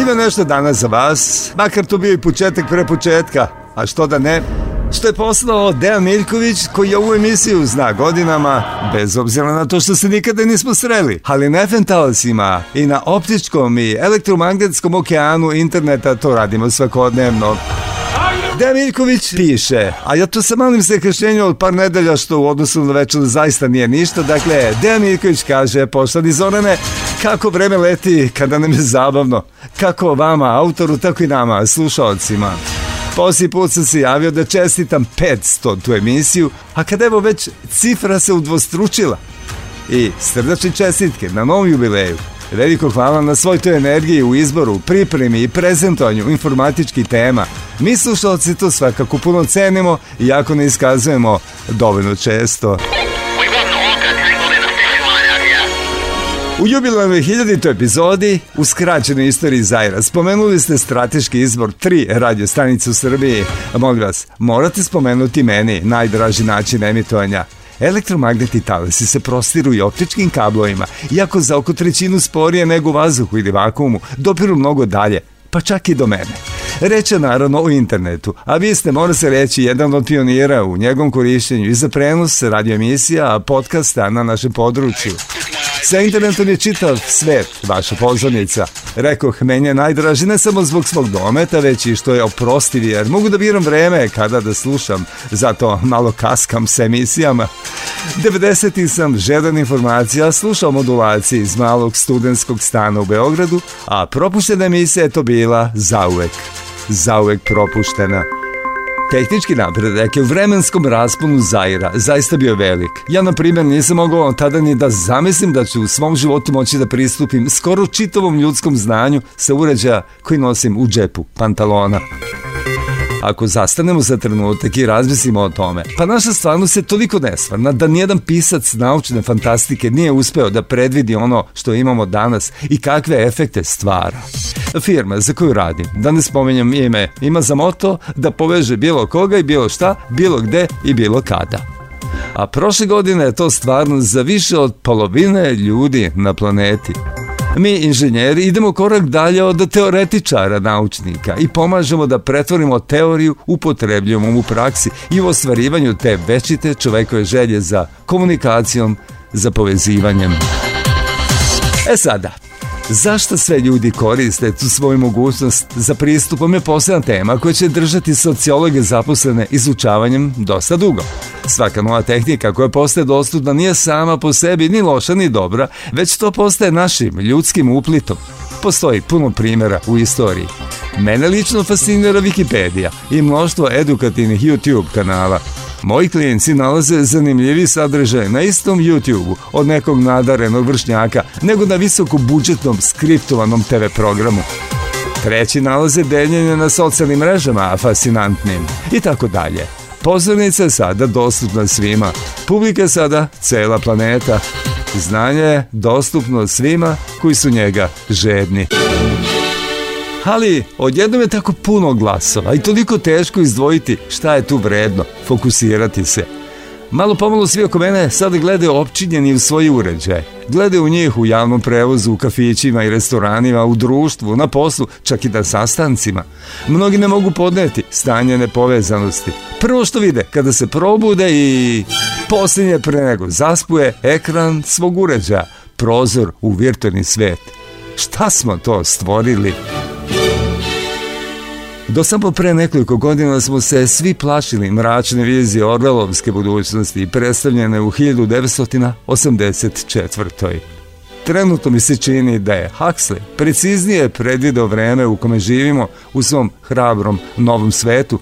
I da nešto danas za vas, makar to bio i početak pre početka, a što da ne, što je poslao Dejan Miljković koji ovu emisiju zna godinama, bez obzira na to što se nikada nismo sreli, ali na FM talasima i na optičkom i elektromagnetskom okeanu interneta to radimo svakodnevno. Dejan Miljković piše, a ja tu sa malim zakašnjenjem od par nedelja što u odnosu na večer zaista nije ništa. Dakle, Dejan Miljković kaže, poštani Zorane, kako vreme leti kada nam je zabavno. Kako vama, autoru, tako i nama, slušalcima. Poslije put sam se javio da čestitam 500 tu emisiju, a kada evo već cifra se udvostručila. I srdačne čestitke na novom jubileju. Veliko hvala na svoj toj energiji u izboru, pripremi i prezentovanju informatičkih tema. Mi slušalci to svakako puno cenimo, iako ne iskazujemo dovoljno često. U jubilarnoj hiljaditoj epizodi u skraćenoj istoriji Zajra spomenuli ste strateški izbor tri radio stanice u Srbiji. Molim vas, morate spomenuti meni najdraži način emitovanja – Elektromagnetni talasi se prostiru i optičkim kablovima, iako za oko trećinu sporije nego u vazduhu ili vakumu, dopiru mnogo dalje, pa čak i do mene. Reč je naravno o internetu, a vi ste, mora se reći, jedan od pionira u njegovom korištenju i za prenos radioemisija, a podcasta na našem području. Sa internetom je čitav svet vaša pozornica. Rekoh, meni je najdraži ne samo zbog svog dometa, već i što je oprostiv, jer mogu da biram vreme kada da slušam, zato malo kaskam s emisijama. 90. sam žedan informacija slušao modulacije iz malog studentskog stana u Beogradu, a propuštena emisija je to bila zauvek. Zauvek propuštena. Tehnički napredak je u vremenskom rasponu Zaira zaista bio velik. Ja, na primjer, nisam mogao tada ni da zamislim da ću u svom životu moći da pristupim skoro čitavom ljudskom znanju sa uređaja koji nosim u džepu pantalona ako zastanemo za trenutak i razmislimo o tome, pa naša stvarnost je toliko nesvarna da nijedan pisac naučne fantastike nije uspeo da predvidi ono što imamo danas i kakve efekte stvara. Firma za koju radim, da ne spomenjam ime, ima za moto da poveže bilo koga i bilo šta, bilo gde i bilo kada. A prošle godine je to stvarno za više od polovine ljudi na planeti. Mi inženjeri idemo korak dalje od teoretičara naučnika i pomažemo da pretvorimo teoriju upotrebljujemo u praksi i u ostvarivanju te večite čovekove želje za komunikacijom, za povezivanjem. E sada, Zašto sve ljudi koriste tu svoju mogućnost za pristupom je posebna tema koja će držati sociologe zaposlene izučavanjem dosta dugo. Svaka nova tehnika koja postaje dostupna nije sama po sebi ni loša ni dobra, već to postaje našim ljudskim uplitom. Postoji puno primjera u istoriji. Mene lično fascinira Wikipedia i mnoštvo edukativnih YouTube kanala. Moji klijenci nalaze zanimljivi sadržaj na istom YouTube-u od nekog nadarenog vršnjaka, nego na visoko budžetnom skriptovanom TV programu. Treći nalaze deljenje na socijalnim mrežama fascinantnim i tako dalje. Pozornica je sada dostupna svima. Publika sada cela planeta. Znanje je dostupno svima koji su njega žedni ali odjednom je tako puno glasova i toliko teško izdvojiti šta je tu vredno, fokusirati se. Malo pomalo svi oko mene sada gledaju opčinjeni u svoji uređaje. Gledaju u njih u javnom prevozu, u kafićima i restoranima, u društvu, na poslu, čak i na sastancima. Mnogi ne mogu podneti stanje nepovezanosti. Prvo što vide, kada se probude i... Posljednje pre nego zaspuje ekran svog uređaja, prozor u virtualni svet. Šta smo to stvorili? Do samo pre nekoliko godina smo se svi plašili mračne vizije orvelovske budućnosti predstavljene u 1984. Trenutno mi se čini da je Huxley preciznije predvideo vreme u kome živimo u svom hrabrom novom svetu,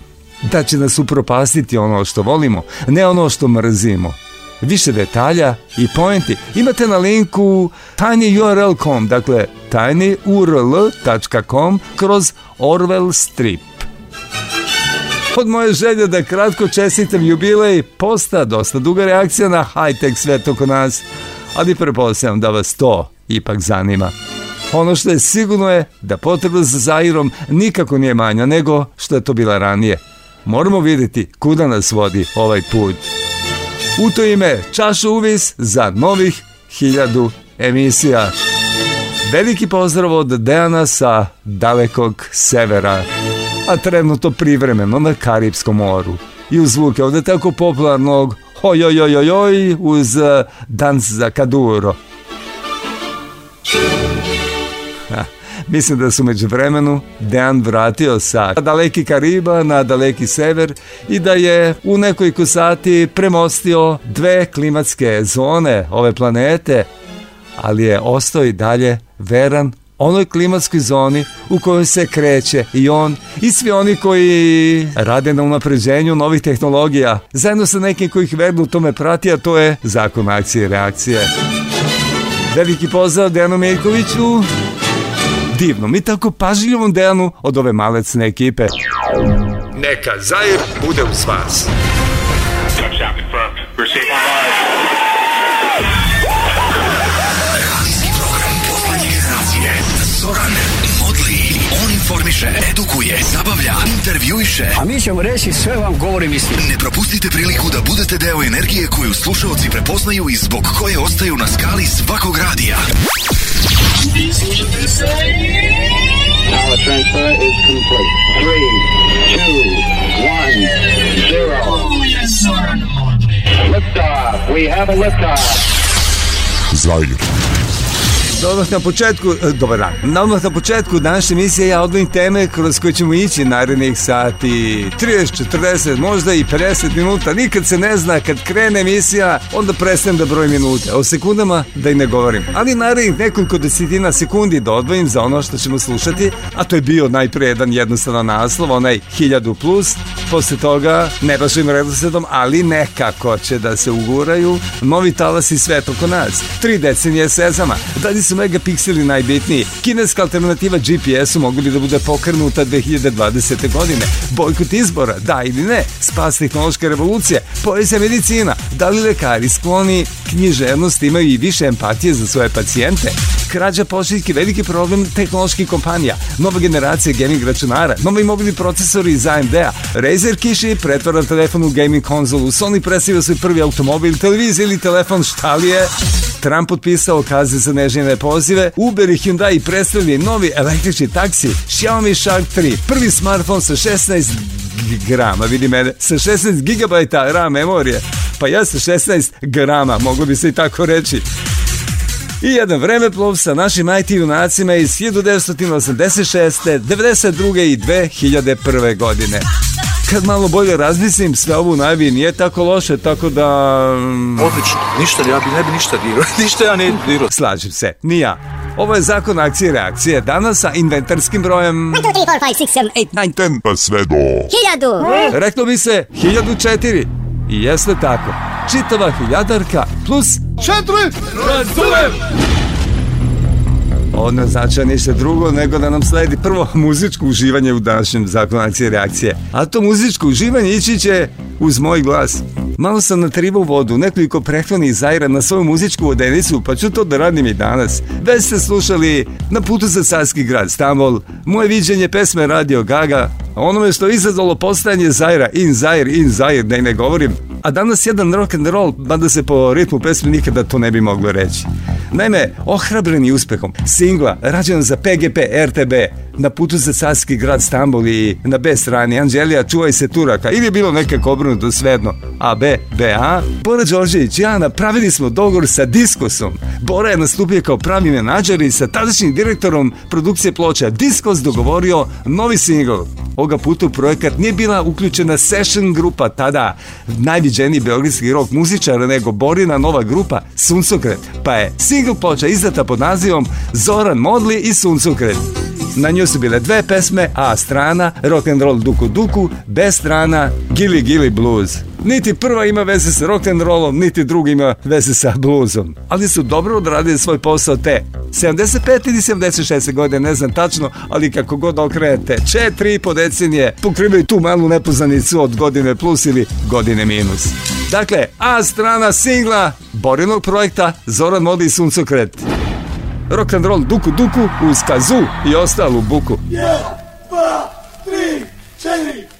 da će nas upropastiti ono što volimo, ne ono što mrzimo – više detalja i poenti imate na linku tinyurl.com, dakle tinyurl.com kroz Orwell Strip. Od moje želje da kratko čestitam jubilej, posta dosta duga reakcija na high-tech svet oko nas, ali prepostavljam da vas to ipak zanima. Ono što je sigurno je da potreba za Zairom nikako nije manja nego što je to bila ranije. Moramo videti kuda nas vodi ovaj put. U to ime čašu uvis za novih hiljadu emisija. Veliki pozdrav od Dejana sa dalekog severa, a trenutno privremeno na Karibskom moru. I uz zvuke ovde tako popularnog ojojojojoj uz eh, dans za kaduro. Mislim da su među vremenu Dejan vratio sa daleki Kariba na daleki sever i da je u nekoliko sati premostio dve klimatske zone ove planete, ali je ostao i dalje veran onoj klimatskoj zoni u kojoj se kreće i on i svi oni koji rade na unapređenju novih tehnologija zajedno sa nekim koji ih verno tome prati a to je zakon akcije i reakcije Veliki pozdrav Dejanu Mirkoviću divnom i tako pažljivom Dejanu od ove malecne ekipe. Neka zajeb bude uz vas. informiše, edukuje, zabavlja, intervjuiše. A mi ćemo reći sve vam govorim istinu. Ne propustite priliku da budete deo energije koju slušaoci prepoznaju i zbog koje ostaju na skali svakog radija. Power transfer is complete. Three, two, one, zero. Oh, yes, Liftoff. We have a liftoff. Zaire. nas odmah na početku, e, dobar dan, odmah na početku današnje emisije ja odvojim teme kroz koje ćemo ići narednih sati 30, 40, možda i 50 minuta, nikad se ne zna kad krene emisija, onda prestanem da brojim minute, o sekundama da i ne govorim. Ali narednih nekoliko desetina sekundi da odvojim za ono što ćemo slušati, a to je bio najprije jedan jednostavan naslov, onaj 1000 plus, posle toga ne baš im redosledom, ali nekako će da se uguraju novi talas i svet oko nas. Tri decenije sezama. Dalje se su megapikseli najbitniji. Kineska alternativa GPS-u mogli bi da bude pokrenuta 2020. godine. Bojkot izbora, da ili ne, spas tehnološke revolucije, poezija medicina, da li lekari skloni književnost imaju i više empatije za svoje pacijente? krađa pošiljki veliki problem tehnoloških kompanija, nova generacija gaming računara, novi mobilni procesori iz AMD-a, Razer kiši pretvara telefon u gaming konzolu, Sony presiva svoj prvi automobil, televizija ili telefon, šta li je? Trump potpisao kaze za neželjene pozive, Uber i Hyundai predstavljaju novi električni taksi, Xiaomi Shark 3, prvi smartphone sa 16 grama, vidi mene, sa 16 gigabajta RAM memorije. Pa ja sa 16 grama, moglo bi se i tako reći i jedan vremeplov sa našim IT junacima iz 1986. 92. i 2001. godine kad malo bolje razmislim, sve ovo najbi nije tako loše, tako da... Mm. Odlično, ništa, ja bi ne bi ništa dirao, ništa ja ne dirao. Slažem se, ni ja. Ovo je zakon akcije i reakcije, danas sa inventarskim brojem... 1, 2, 3, 4, 5, 6, 7, 8, 9, 10, pa sve do... 1000! Reklo bi se, 1004. I jeste tako. Čitava hiljadarka plus... Četiri! Razumem! Ovo ne znači ništa drugo nego da nam sledi prvo muzičko uživanje u današnjem zakonu akcije reakcije. A to muzičko uživanje ići će uz moj glas. Malo sam natribao vodu, nekoliko prehrani zajra na svoju muzičku odenicu, pa ću to da radim i danas. Već ste slušali na putu za Sarski grad Stambol, moje viđenje pesme Radio Gaga, Ono me što je izazvalo postajanje Zaira, in Zair, in Zair, da i ne govorim. A danas jedan rock and roll, mada se po ritmu pesmi nikada to ne bi moglo reći. Naime, ohrabreni uspehom singla rađen za PGP RTB na putu za Saski grad Stambol i na B strani Anđelija čuvaj se Turaka ili je bilo nekako obrnuto svedno A, B, B, A Bora Đorđević i Ana pravili smo dogovor sa Diskosom Bora je nastupio kao pravi menadžer i sa tadašnjim direktorom produkcije ploča Diskos dogovorio novi singl Oga putu projekat nije bila uključena session grupa tada najviđeniji beogradski rock muzičar nego Borina nova grupa Suncokret pa je singl ploča izdata pod nazivom Zoran Modli i Suncokret Na nju su bile dve pesme, A strana, Rock and Roll Duku Duku, B strana, Gili Gili Blues. Niti prva ima veze sa rock and rollom, niti druga ima veze sa bluesom. Ali su dobro odradili svoj posao te 75 ili 76 godine, ne znam tačno, ali kako god okrenete, četiri i po decenije pokrivaju tu malu nepoznanicu od godine plus ili godine minus. Dakle, A strana singla Borinog projekta Zoran Modi i Suncokret rock and roll duku duku uz kazu i ostalu buku. 1, 2, 3, 4,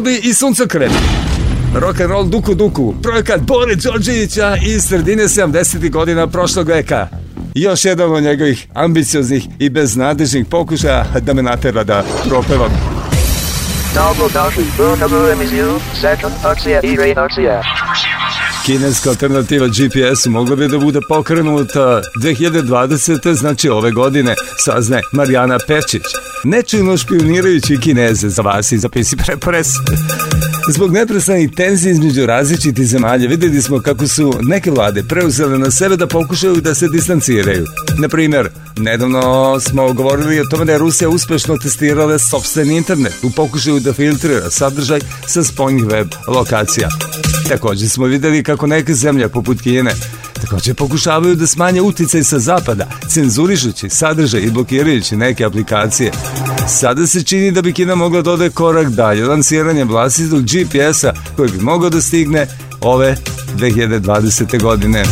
Robi i Suncokret. roll Duku Duku, projekat Bore Đorđevića iz sredine 70. godina prošlog veka. Još jedan od njegovih ambicioznih i beznadežnih pokušaja da me natera da propevam. Dobrodošli u novu Kineska alternativa GPS-u mogla bi da bude pokrenuta 2020. znači ove godine, saznaje Marijana Pečić nečujno špionirajući kineze za vas i zapisi prepres. Zbog neprestanih tenzija između različitih zemalja videli smo kako su neke vlade preuzele na sebe da pokušaju da se distanciraju. Na primjer, nedavno smo govorili o tome da je Rusija uspešno testirala sobstveni internet u pokušaju da filtrira sadržaj sa spoljnih web lokacija. Također smo videli kako neke zemlje poput Kine Također pokušavaju da smanje uticaj sa zapada, cenzurišući sadržaj i blokirajući neke aplikacije. Sada se čini da bi Kina mogla dode da korak dalje lansiranje vlastitog GPS-a koji bi mogao da stigne ove 2020. godine.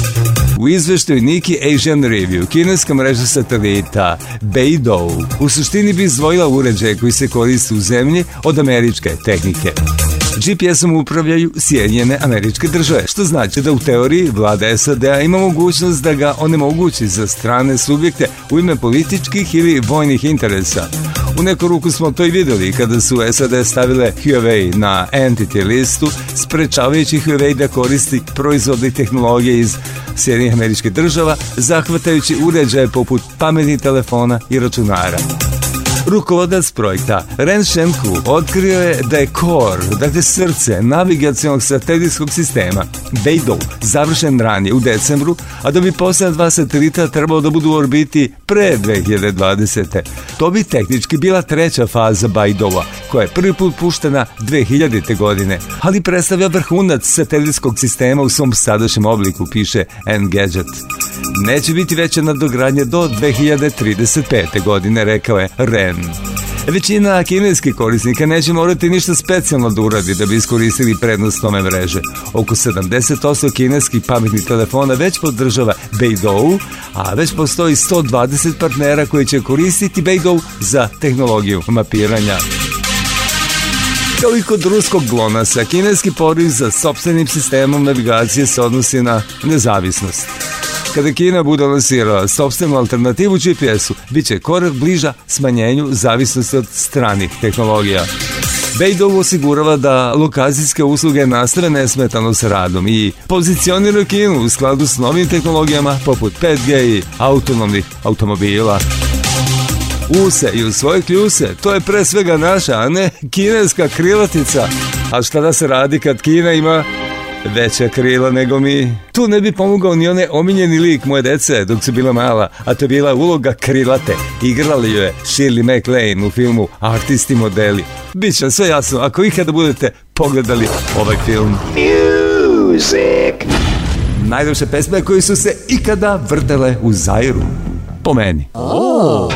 U izveštaju Niki Asian Review, kineska mreža satelita Beidou, u suštini bi izdvojila uređaje koji se koriste u zemlji od američke tehnike. GPS-om upravljaju Sjedinjene američke države, što znači da u teoriji vlada SAD-a ima mogućnost da ga onemogući za strane subjekte u ime političkih ili vojnih interesa. U neku ruku smo to i videli kada su SAD stavile Huawei na entity listu, sprečavajući Huawei da koristi proizvode i tehnologije iz Sjedinjenih američke država, zahvatajući uređaje poput pametnih telefona i računara. Rukovodilac projekta Ren Shenku otkrio je da je core, dakle srce navigacijalnog satelitskog sistema Beidou završen ranije u decembru, a da bi posljedna dva satelita trebalo da budu u orbiti pre 2020. To bi tehnički bila treća faza Bajdova, koja je prvi put puštena 2000. godine, ali predstavlja vrhunac satelitskog sistema u svom sadašnjem obliku, piše Engadget. Neće biti veća nadogradnja do 2035. godine, rekao je Ren. Većina kineskih korisnika neće morati ništa specijalno da uradi da bi iskoristili prednost nove mreže. Oko 70% kineskih pametnih telefona već podržava Beidou, a već postoji 120 partnera koji će koristiti Beidou za tehnologiju mapiranja. Kao i kod ruskog glonasa, kineski poriv za sobstvenim sistemom navigacije se odnosi na nezavisnost. Kada Kina bude lansirala sobstvenu alternativu GPS-u, bit će korak bliža smanjenju zavisnosti od stranih tehnologija. Beidou osigurava da lokacijske usluge nastave nesmetano sa radom i pozicionira Kinu u skladu s novim tehnologijama poput 5G i autonomnih automobila. Use i u svoje kljuse, to je pre svega naša, a ne kineska krilatica. A šta da se radi kad Kina ima veća krila nego mi. Tu ne bi pomogao ni one omiljeni lik moje dece dok se bila mala, a to je bila uloga krilate. Igrali ju je Shirley MacLaine u filmu Artisti modeli. Biće sve jasno ako ikada budete pogledali ovaj film. Music. Najljepše pesme koje su se ikada vrdele u Zairu. Po meni. Oh.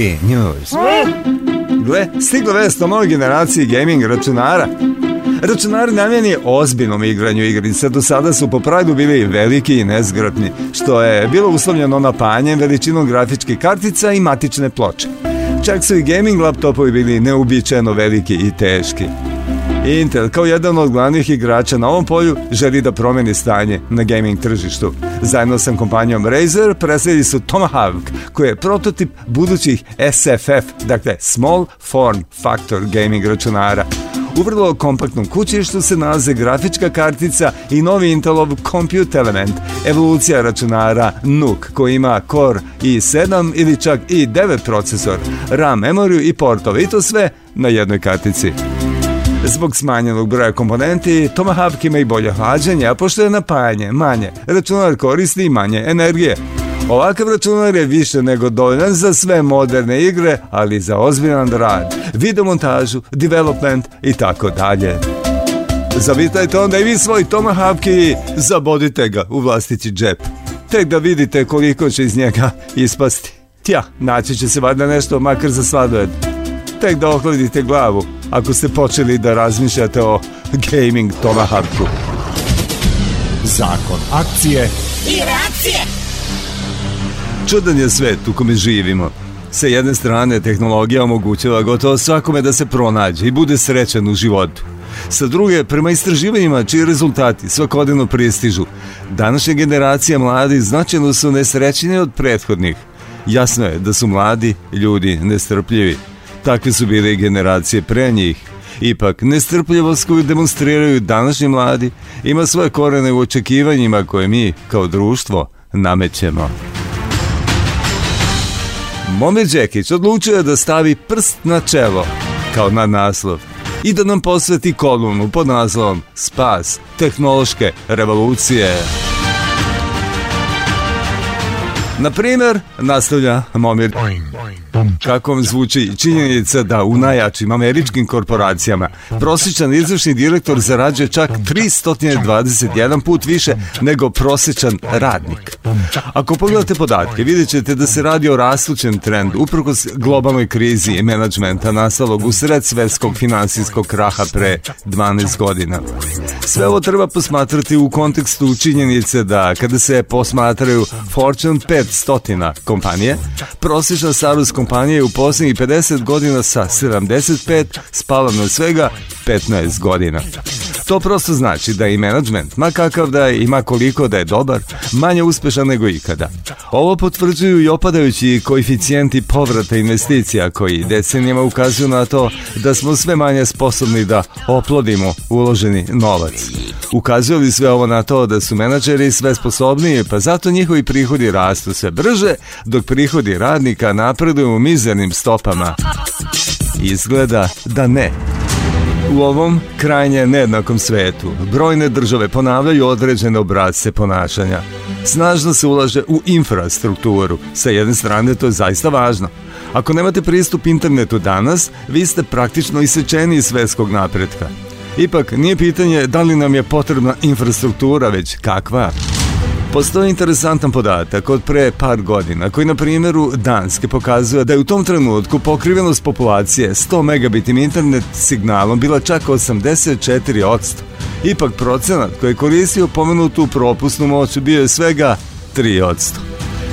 IT News. Gle, stigla vest o novoj generaciji gaming računara. Računari namjeni ozbiljnom igranju igrica do sada su po pravilu bili veliki i nezgrotni, što je bilo uslovljeno napanjem veličinom grafičke kartica i matične ploče. Čak su i gaming laptopovi bili neobičajeno veliki i teški. Intel, kao jedan od glavnih igrača na ovom polju, želi da promeni stanje na gaming tržištu. Zajedno sa kompanijom Razer predstavili su Tomahawk, koji je prototip budućih SFF, dakle Small Form Factor gaming računara. U vrlo kompaktnom kućištu se nalaze grafička kartica i novi Intelov Compute Element, evolucija računara NUC koji ima Core i7 ili čak i 9 procesor, RAM memoriju i portove i to sve na jednoj kartici. Zbog smanjenog broja komponenti, Tomahawk ima i bolje hlađenje, a pošto je napajanje manje, računar koristi i manje energije. Ovakav računar je više nego dovoljan za sve moderne igre, ali za ozbiljan rad, videomontažu, development i tako dalje. Zavitajte onda i vi svoj Tomahawk i zabodite ga u vlastiti džep. Tek da vidite koliko će iz njega ispasti. Tja, naći će se valjda nešto makar za sladoled. Tek da ohladite glavu ako ste počeli da razmišljate o gaming Toma Zakon akcije i reakcije. Čudan je svet u kome živimo. Sa jedne strane, tehnologija omogućava gotovo svakome da se pronađe i bude srećan u životu. Sa druge, prema istraživanjima čiji rezultati svakodnevno pristižu, današnja generacija mladi značajno su nesrećeni od prethodnih. Jasno je da su mladi ljudi nestrpljivi. Takve su bile i generacije pre njih. Ipak, nestrpljivost koju demonstriraju današnji mladi ima svoje korene u očekivanjima koje mi, kao društvo, namećemo. Momir Đekić odlučio je da stavi prst na čelo, kao na naslov, i da nam posveti kolumnu pod naslovom Spas tehnološke revolucije. Na primer, nastavlja Momir. Boing, boing kako vam zvuči činjenica da u najjačim američkim korporacijama prosječan izvršni direktor zarađuje čak 321 put više nego prosječan radnik. Ako pogledate podatke, vidjet ćete da se radi o rastućem trendu uprkos globalnoj krizi i menadžmenta nastalog usred svetskog finansijskog kraha pre 12 godina. Sve ovo treba posmatrati u kontekstu činjenice da kada se posmatraju Fortune 500 kompanije, prosječna starost kompanije u poslednjih 50 godina sa 75 spala na svega 15 godina. To prosto znači da i menadžment, ma kakav da je i ma koliko da je dobar, manje uspešan nego ikada. Ovo potvrđuju i opadajući koeficijenti povrata investicija koji decenijama ukazuju na to da smo sve manje sposobni da oplodimo uloženi novac. Ukazuje li sve ovo na to da su menadžeri sve sposobniji, pa zato njihovi prihodi rastu sve brže, dok prihodi radnika napreduju u mizernim stopama? Izgleda da ne. U ovom krajnje nejednakom svetu brojne države ponavljaju određene obrazce ponašanja. Snažno se ulaže u infrastrukturu. Sa jedne strane to je zaista važno. Ako nemate pristup internetu danas, vi ste praktično isečeni iz svetskog napretka. Ipak, nije pitanje da li nam je potrebna infrastruktura, već kakva. Postoji interesantan podatak od pre par godina koji na primjeru Danske pokazuje da je u tom trenutku pokrivenost populacije 100 megabitim internet signalom bila čak 84%. Ipak procenat koji je koristio pomenutu propusnu moć bio je svega 3%.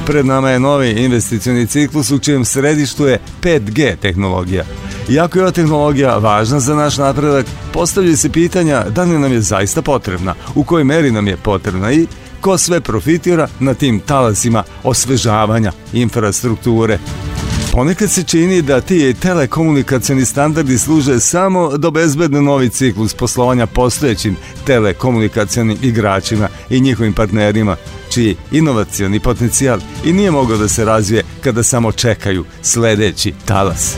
Pred nama je novi investicioni ciklus u čijem središtu je 5G tehnologija. Iako je ova tehnologija važna za naš napredak, postavljaju se pitanja da li nam je zaista potrebna, u kojoj meri nam je potrebna i ko sve profitira na tim talasima osvežavanja infrastrukture. Ponekad se čini da ti telekomunikacioni standardi služe samo da obezbedne novi ciklus poslovanja postojećim telekomunikacionim igračima i njihovim partnerima, čiji inovacioni potencijal i nije mogao da se razvije kada samo čekaju sledeći talas.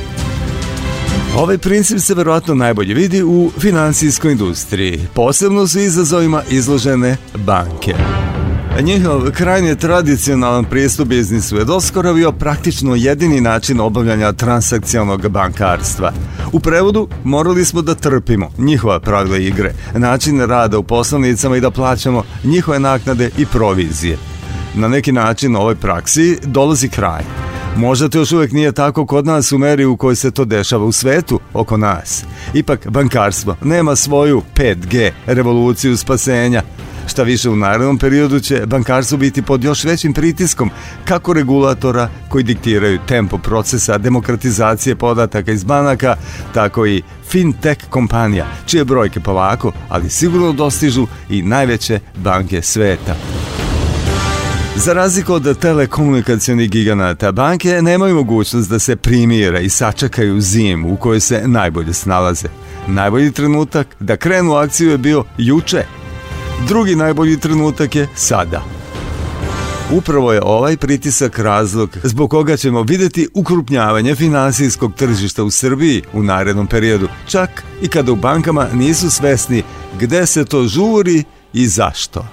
Ovaj princip se verovatno najbolje vidi u financijskoj industriji. Posebno su izazovima izložene banke. Njihov krajnje tradicionalan pristup biznisu je doskoro bio praktično jedini način obavljanja transakcionalnog bankarstva. U prevodu, morali smo da trpimo njihova pravila igre, način rada u poslovnicama i da plaćamo njihove naknade i provizije. Na neki način ovoj praksi dolazi kraj. Možda to još uvijek nije tako kod nas u meri u kojoj se to dešava u svetu oko nas. Ipak bankarstvo nema svoju 5G revoluciju spasenja. Šta više u narednom periodu će bankarstvo biti pod još većim pritiskom kako regulatora koji diktiraju tempo procesa demokratizacije podataka iz banaka, tako i fintech kompanija, čije brojke polako, ali sigurno dostižu i najveće banke sveta. Za razliku od telekomunikacijonih giganata, banke nemaju mogućnost da se primire i sačekaju zimu u kojoj se najbolje snalaze. Najbolji trenutak da krenu akciju je bio juče. Drugi najbolji trenutak je sada. Upravo je ovaj pritisak razlog zbog koga ćemo videti ukrupnjavanje finansijskog tržišta u Srbiji u narednom periodu, čak i kada u bankama nisu svesni gde se to žuri i zašto.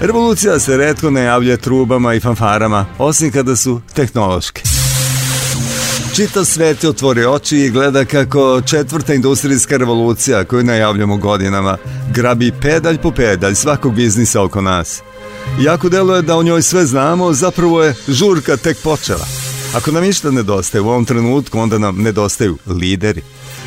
Revolucija se redko najavlja trubama i fanfarama, osim kada su tehnološke. Čitav svet je otvorio oči i gleda kako četvrta industrijska revolucija koju najavljamo godinama grabi pedalj po pedalj svakog biznisa oko nas. Iako deluje da o njoj sve znamo, zapravo je žurka tek počela. Ako nam ništa nedostaje u ovom trenutku, onda nam nedostaju lideri.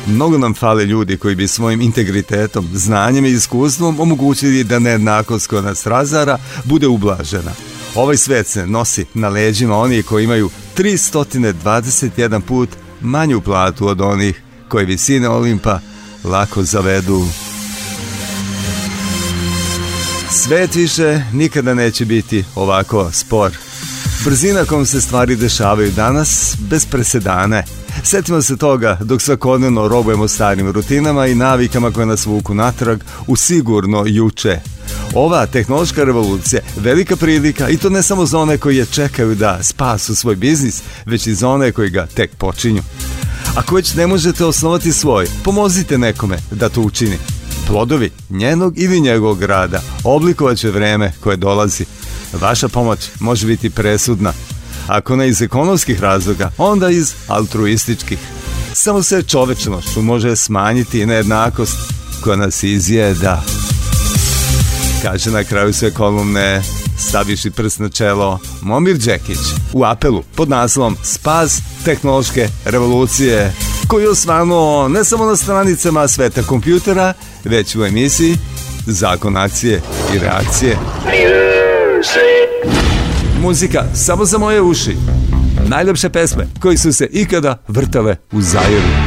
Mnogo nam fale ljudi koji bi svojim integritetom, znanjem i iskustvom omogućili da nejednakost koja nas razara bude ublažena. Ovaj svet se nosi na leđima onih koji imaju 321 put manju platu od onih koje visine Olimpa lako zavedu. Svet više nikada neće biti ovako spor. Brzina kom se stvari dešavaju danas bez presedane. Setimo se toga dok svakodnevno robujemo starim rutinama i navikama koje nas vuku natrag u sigurno juče. Ova tehnološka revolucija velika prilika i to ne samo za one koji je čekaju da spasu svoj biznis, već i za one koji ga tek počinju. Ako već ne možete osnovati svoj, pomozite nekome da to učini. Plodovi njenog ili njegovog rada oblikovat će vreme koje dolazi. Vaša pomoć može biti presudna. Ako ne iz ekonomskih razloga, onda iz altruističkih. Samo se čovečnošću može smanjiti nejednakost koja nas izjeda. Kaže na kraju sve kolumne staviši prst na čelo Momir Đekić u apelu pod naslovom Spas tehnološke revolucije koji je osvanuo ne samo na stranicama sveta kompjutera, već u emisiji Zakon akcije i reakcije uši. Muzika samo za moje uši. Najlepše pesme koji su se ikada vrtale u zajeru.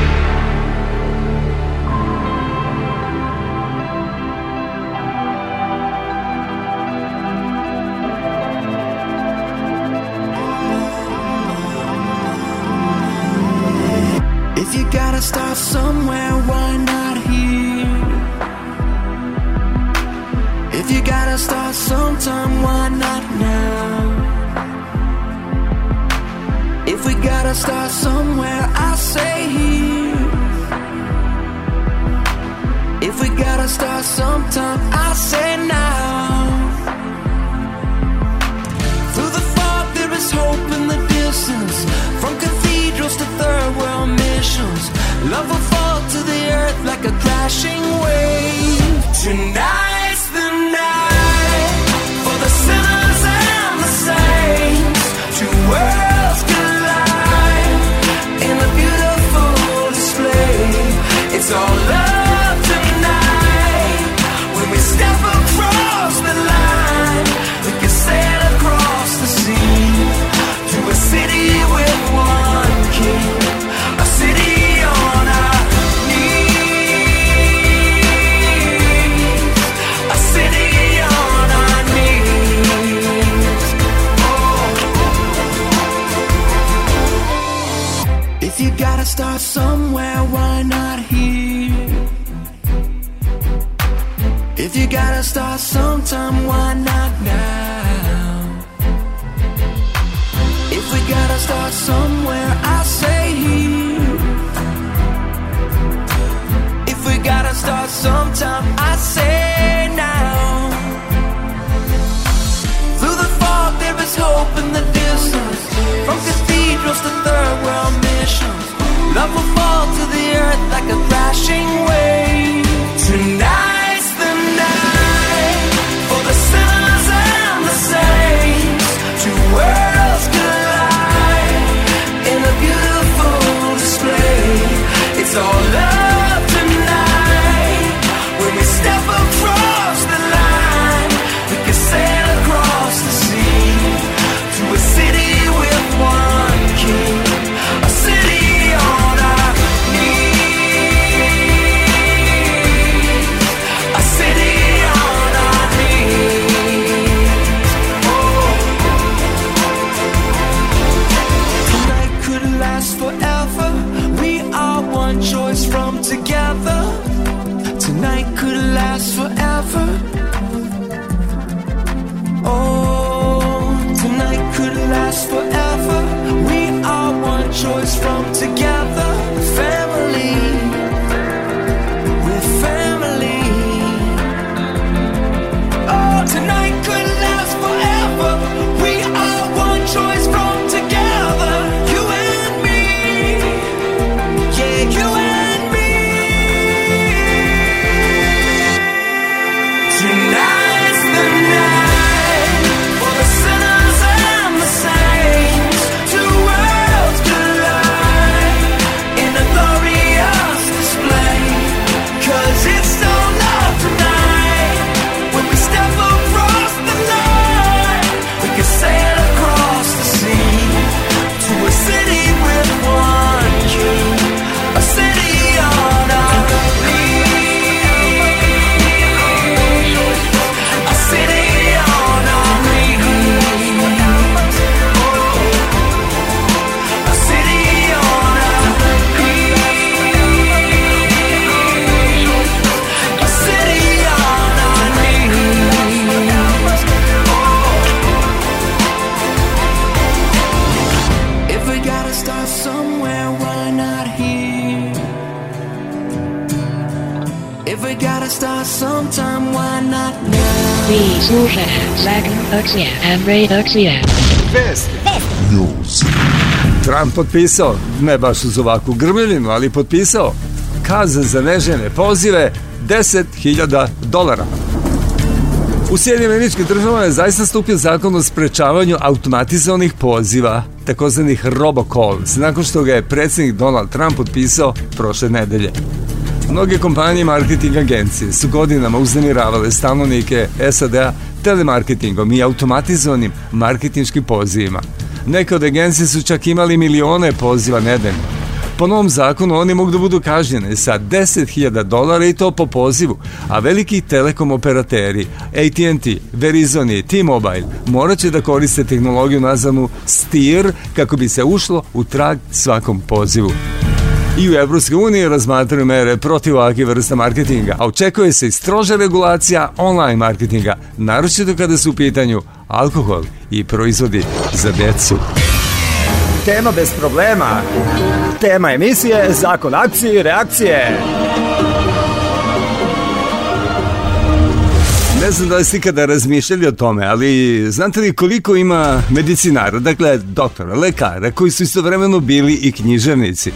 crashing wave tonight. somewhere I say If we gotta start sometime I say now Through the fog there is hope in the distance From cathedrals to third world missions Love will fall to the earth like a choice from together Redakcija. M redakcija. Vest. News. Trump potpisao, ne baš uz ovakvu grmljivinu, ali potpisao kazne za nežene pozive 10.000 dolara. U Sjedinim američkim državama je zaista stupio zakon o sprečavanju automatizovanih poziva, takozvanih robocalls, nakon što ga je predsednik Donald Trump potpisao prošle nedelje. Mnoge kompanije marketing agencije su godinama uznemiravale stanovnike SAD-a telemarketingom i automatizovanim marketinškim pozivima. Neke od agencije su čak imali milione poziva nedeljno. Po novom zakonu oni mogu da budu kažnjene sa 10.000 dolara i to po pozivu, a veliki telekom operateri AT&T, Verizon i T-Mobile morat će da koriste tehnologiju nazvanu STIR kako bi se ušlo u trag svakom pozivu i u Evropskoj uniji razmatraju mere protiv ovakve vrsta marketinga, a očekuje se i stroža regulacija online marketinga, naročito kada su u pitanju alkohol i proizvodi za decu. Tema bez problema. Tema emisije, zakon akcije i reakcije. Ne znam da li ste ikada razmišljali o tome, ali znate li koliko ima medicinara, dakle doktora, lekara, koji su istovremeno bili i književnici?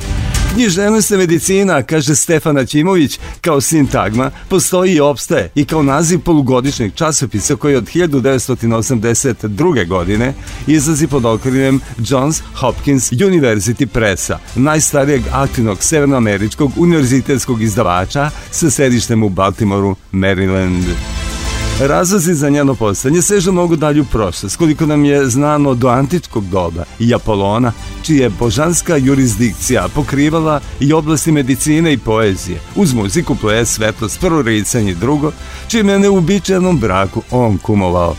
Književnost je medicina, kaže Stefana Ćimović, kao sintagma, postoji i opstaje i kao naziv polugodišnjeg časopisa koji od 1982. godine izlazi pod okriljem Johns Hopkins University Pressa, najstarijeg aktivnog severnoameričkog univerzitetskog izdavača sa sedištem u Baltimoru, Maryland. Razlozi za njeno postanje sežu mnogo dalje u prošlost, koliko nam je znano do antičkog doba i Apolona, čija je božanska jurisdikcija pokrivala i oblasti medicine i poezije, uz muziku, ples, svetlost, proricanje i drugo, čime je neuobičajenom braku on kumovao.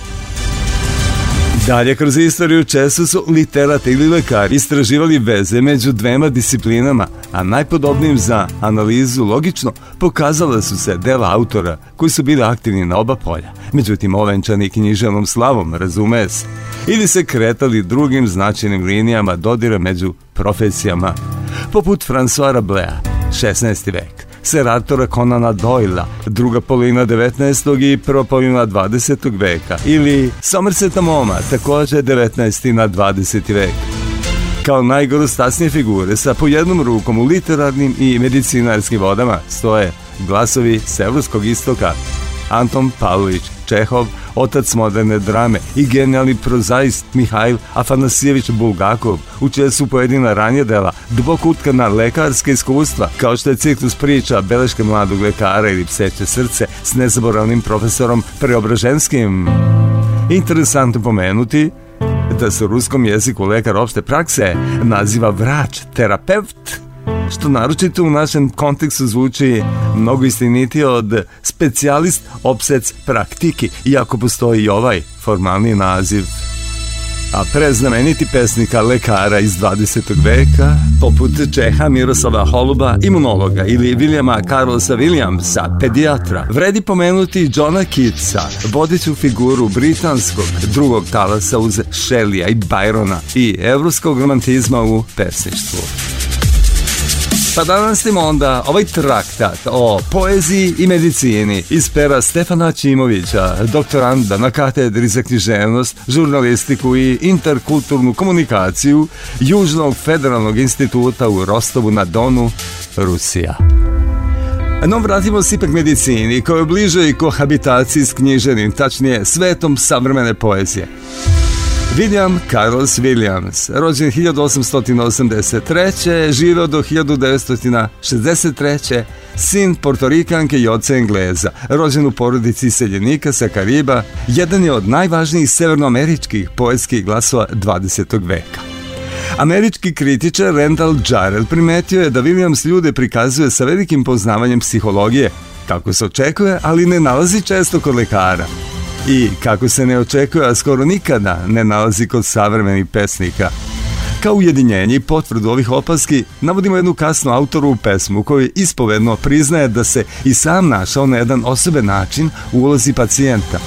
Dalje kroz istoriju često su literate ili lekari istraživali veze među dvema disciplinama, a najpodobnijim za analizu logično pokazala su se dela autora koji su bili aktivni na oba polja. Međutim, ovenčani književnom slavom, razume se, ili se kretali drugim značajnim linijama dodira među profesijama, poput François Rabelais, 16. vek, seratora Konana Doyla, druga polina 19. i prva polina 20. veka ili Somerseta Moma, takođe 19. na 20. vek. Kao najgorostasnije figure sa po jednom rukom u literarnim i medicinarskim vodama stoje glasovi Severskog istoka Anton Pavlović, Čehov, otac moderne drame i genijalni prozaist Mihajl Afanasijević Bulgakov, u čije su pojedina ranje dela duboko utkana lekarske iskustva, kao što je ciklus priča Beleške mladog lekara ili Pseće srce s nezaboravnim profesorom Preobraženskim. Interesantno pomenuti da se u ruskom jeziku lekar opšte prakse naziva vrač, terapeut, što naročito u našem kontekstu zvuči mnogo istinitije od specijalist opsec praktiki, iako postoji i ovaj formalni naziv. A preznameniti pesnika lekara iz 20. veka, poput Čeha Miroslava Holuba, imunologa ili Williama Carlosa Williamsa, pedijatra, vredi pomenuti Johna Kitsa, vodeću figuru britanskog drugog talasa uz Shellija i Byrona i evropskog romantizma u pesništvu. Pa danas smo onda ovaj traktat o poeziji i medicini iz pera Stefana Čimovića, doktoranda na katedri za književnost, žurnalistiku i interkulturnu komunikaciju Južnog federalnog instituta u Rostovu na Donu, Rusija. No vratimo se ipak medicini, koja je bliže i kohabitaciji s knjiženim, tačnije svetom savremene poezije. William Carlos Williams, rođen 1883. živeo do 1963. Sin portorikanke i oca Engleza, rođen u porodici seljenika sa Kariba, jedan je od najvažnijih severnoameričkih poetskih glasova 20. veka. Američki kritičar Randall Jarrell primetio je da Williams ljude prikazuje sa velikim poznavanjem psihologije, kako se očekuje, ali ne nalazi često kod lekara i kako se ne očekuje, a skoro nikada ne nalazi kod savremenih pesnika. Kao ujedinjenje i potvrdu ovih opaski navodimo jednu kasnu autorovu pesmu koji ispovedno priznaje da se i sam našao na jedan osoben način u ulozi pacijenta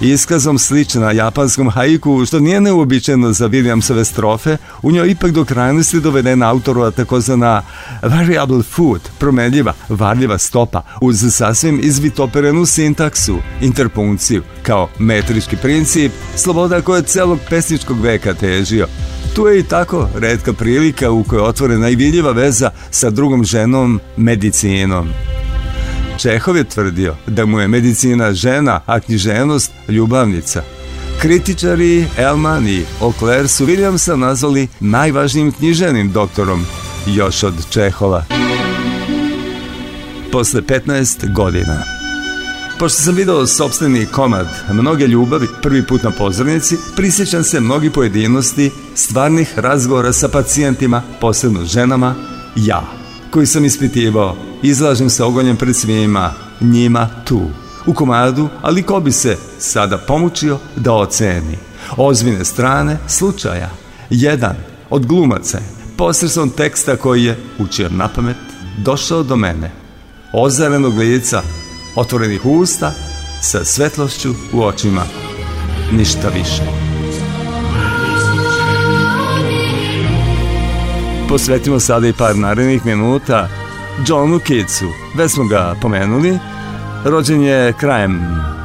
iskazom slična japanskom haiku, što nije neuobičajeno za Williamsove strofe, u njoj ipak do krajnosti doveden autorova takozvana variable foot, promenljiva, varljiva stopa, uz sasvim izvitoperenu sintaksu, interpunkciju, kao metrički princip, sloboda koja je celog pesničkog veka težio. Tu je i tako redka prilika u kojoj je otvorena i vidljiva veza sa drugom ženom, medicinom. Čehov je tvrdio da mu je medicina žena, a književnost ljubavnica. Kritičari Elman i O'Clair su Williamsa nazvali najvažnijim književnim doktorom, još od Čehova. Posle 15 godina Pošto sam video sobstveni komad Mnoge ljubavi prvi put na pozornici, prisjećam se mnogi pojedinosti stvarnih razgovora sa pacijentima, posebno ženama, ja, koji sam ispitivao izlažem se ogonjem pred svima, njima tu. U komadu, ali ko bi se sada pomučio da oceni. Ozvine strane slučaja. Jedan od glumaca je, posredstvom teksta koji je, učio na pamet, došao do mene. Ozarenog lica, otvorenih usta, sa svetlošću u očima. Ništa više. posvetimo sada i par narednih minuta John Kidsu. Već smo ga pomenuli. Rođen je krajem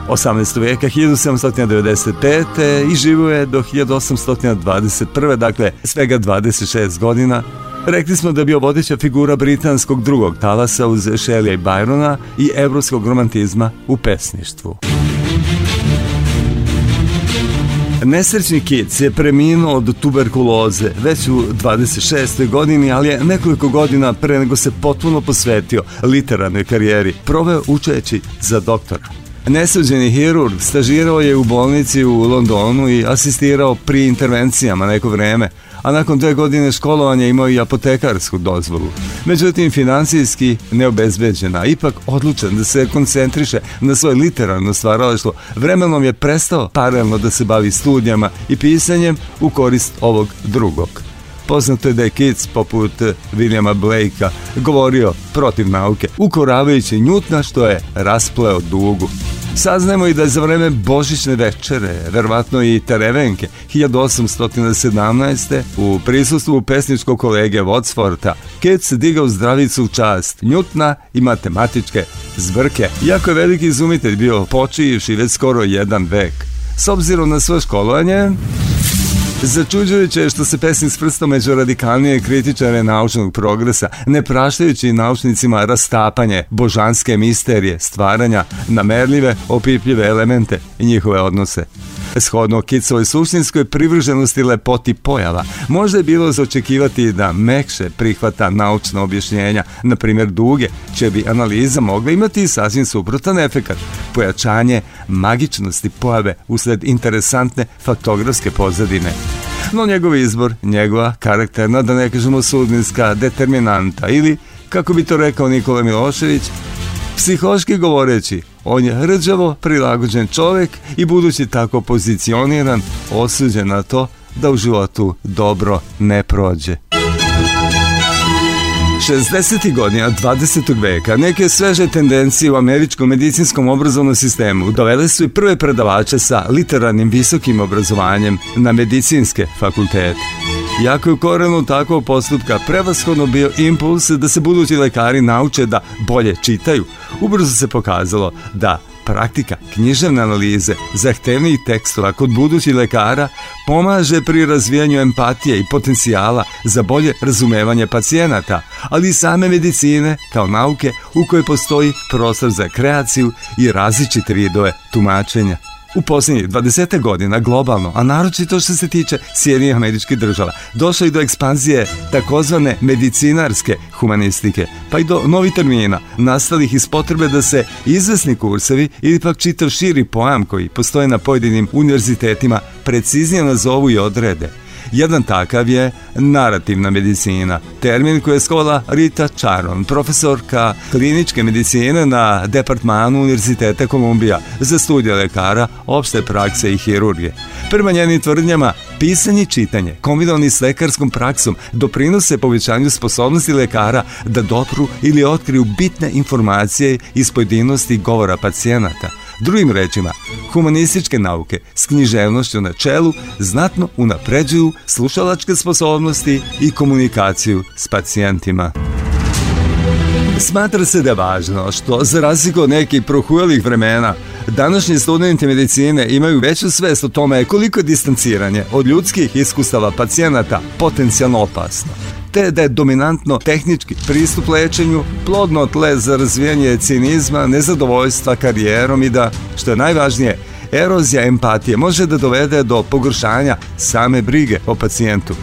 18. veka 1795. i živo je do 1821. Dakle, svega 26 godina. Rekli smo da je bio vodeća figura britanskog drugog talasa uz Shelley i Byrona i evropskog romantizma u pesništvu. Nesrećni Kic je preminuo od tuberkuloze već u 26. godini, ali je nekoliko godina pre nego se potpuno posvetio literarnoj karijeri, proveo učeći za doktora. Nesuđeni hirurg stažirao je u bolnici u Londonu i asistirao pri intervencijama neko vreme, a nakon dve godine školovanja imao i apotekarsku dozvolu. Međutim, financijski neobezbeđena, ipak odlučan da se koncentriše na svoje literarno stvaralaštvo, vremenom je prestao paralelno da se bavi studijama i pisanjem u korist ovog drugog. Poznato je da je Kids, poput Williama Blakea, govorio protiv nauke, ukoravajući Njutna što je raspleo dugu. Saznajemo i da je za vreme Božićne večere, verovatno i Terevenke, 1817. u prisustvu pesničkog kolege Wadsforta, Kec se digao zdravicu čast Njutna i matematičke zvrke. Iako je veliki izumitelj bio počivši već skoro jedan vek. S obzirom na svoje školovanje, Začuđujuće je što se pesnik svrstao među radikalnije kritičare naučnog progresa, ne praštajući naučnicima rastapanje, božanske misterije, stvaranja, namerljive, opipljive elemente i njihove odnose. Shodno Kicovoj suštinskoj privrženosti lepoti pojava, možda je bilo zaočekivati da mekše prihvata naučna objašnjenja, na primjer duge, će bi analiza mogla imati sasvim suprotan efekat, pojačanje magičnosti pojave usled interesantne faktografske pozadine. No njegov izbor, njegova karakterna, da ne kažemo sudbinska determinanta ili, kako bi to rekao Nikola Milošević, psihološki govoreći, on je rđavo prilagođen čovek i budući tako pozicioniran, osuđen na to da u životu dobro ne prođe. 60. godina 20. veka neke sveže tendencije u američkom medicinskom obrazovnom sistemu dovele su i prve predavače sa literarnim visokim obrazovanjem na medicinske fakultete. Jako je u korenu takvog postupka prevashodno bio impuls da se budući lekari nauče da bolje čitaju, ubrzo se pokazalo da Praktika književne analize zahtevnijih tekstova kod budućih lekara pomaže pri razvijanju empatije i potencijala za bolje razumevanje pacijenata, ali i same medicine kao nauke u kojoj postoji prostor za kreaciju i različite vidove tumačenja. U posljednjih 20. godina globalno, a naročito što se tiče Sjedinjenih američkih država, došlo i do ekspanzije takozvane medicinarske humanistike, pa i do novih termina, nastalih iz potrebe da se izvesni kursevi ili pak čitav širi pojam koji postoje na pojedinim univerzitetima preciznije nazovu i odrede. Jedan takav je narativna medicina, termin koji je skola Rita Charon, profesorka kliničke medicine na Departmanu Univerziteta Kolumbija za studije lekara, opšte prakse i hirurgije. Prema njenim tvrdnjama, pisanje i čitanje, kombinovani s lekarskom praksom, doprinose povećanju sposobnosti lekara da dopru ili otkriju bitne informacije iz pojedinosti govora pacijenata – Drugim rečima, humanističke nauke s književnošću na čelu znatno unapređuju slušalačke sposobnosti i komunikaciju s pacijentima. Smatra se da je važno što, za razliku od nekih prohujalih vremena, današnji studenti medicine imaju veću svest o tome koliko je distanciranje od ljudskih iskustava pacijenata potencijalno opasno te da je dominantno tehnički pristup lečenju, plodno tle za razvijanje cinizma, nezadovoljstva karijerom i da, što je najvažnije, erozija empatije može da dovede do pogoršanja same brige o pacijentu.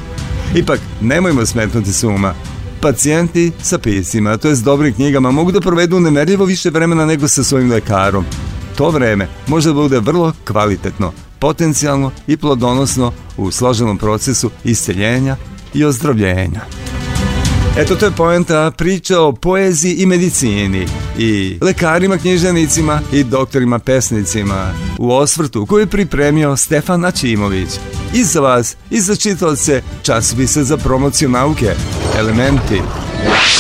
Ipak, nemojmo smetnuti s uma. Pacijenti sa pisima, to je s dobrim knjigama, mogu da provedu nemerljivo više vremena nego sa svojim lekarom. To vreme može da bude vrlo kvalitetno, potencijalno i plodonosno u složenom procesu isceljenja i ozdravljenja. Eto to je poenta priča o poeziji i medicini i lekarima, književnicima i doktorima pesnicima u osvrtu koju je pripremio Stefan Ačimović. I za vas, i za čitavce, časopise za promociju nauke, elementi.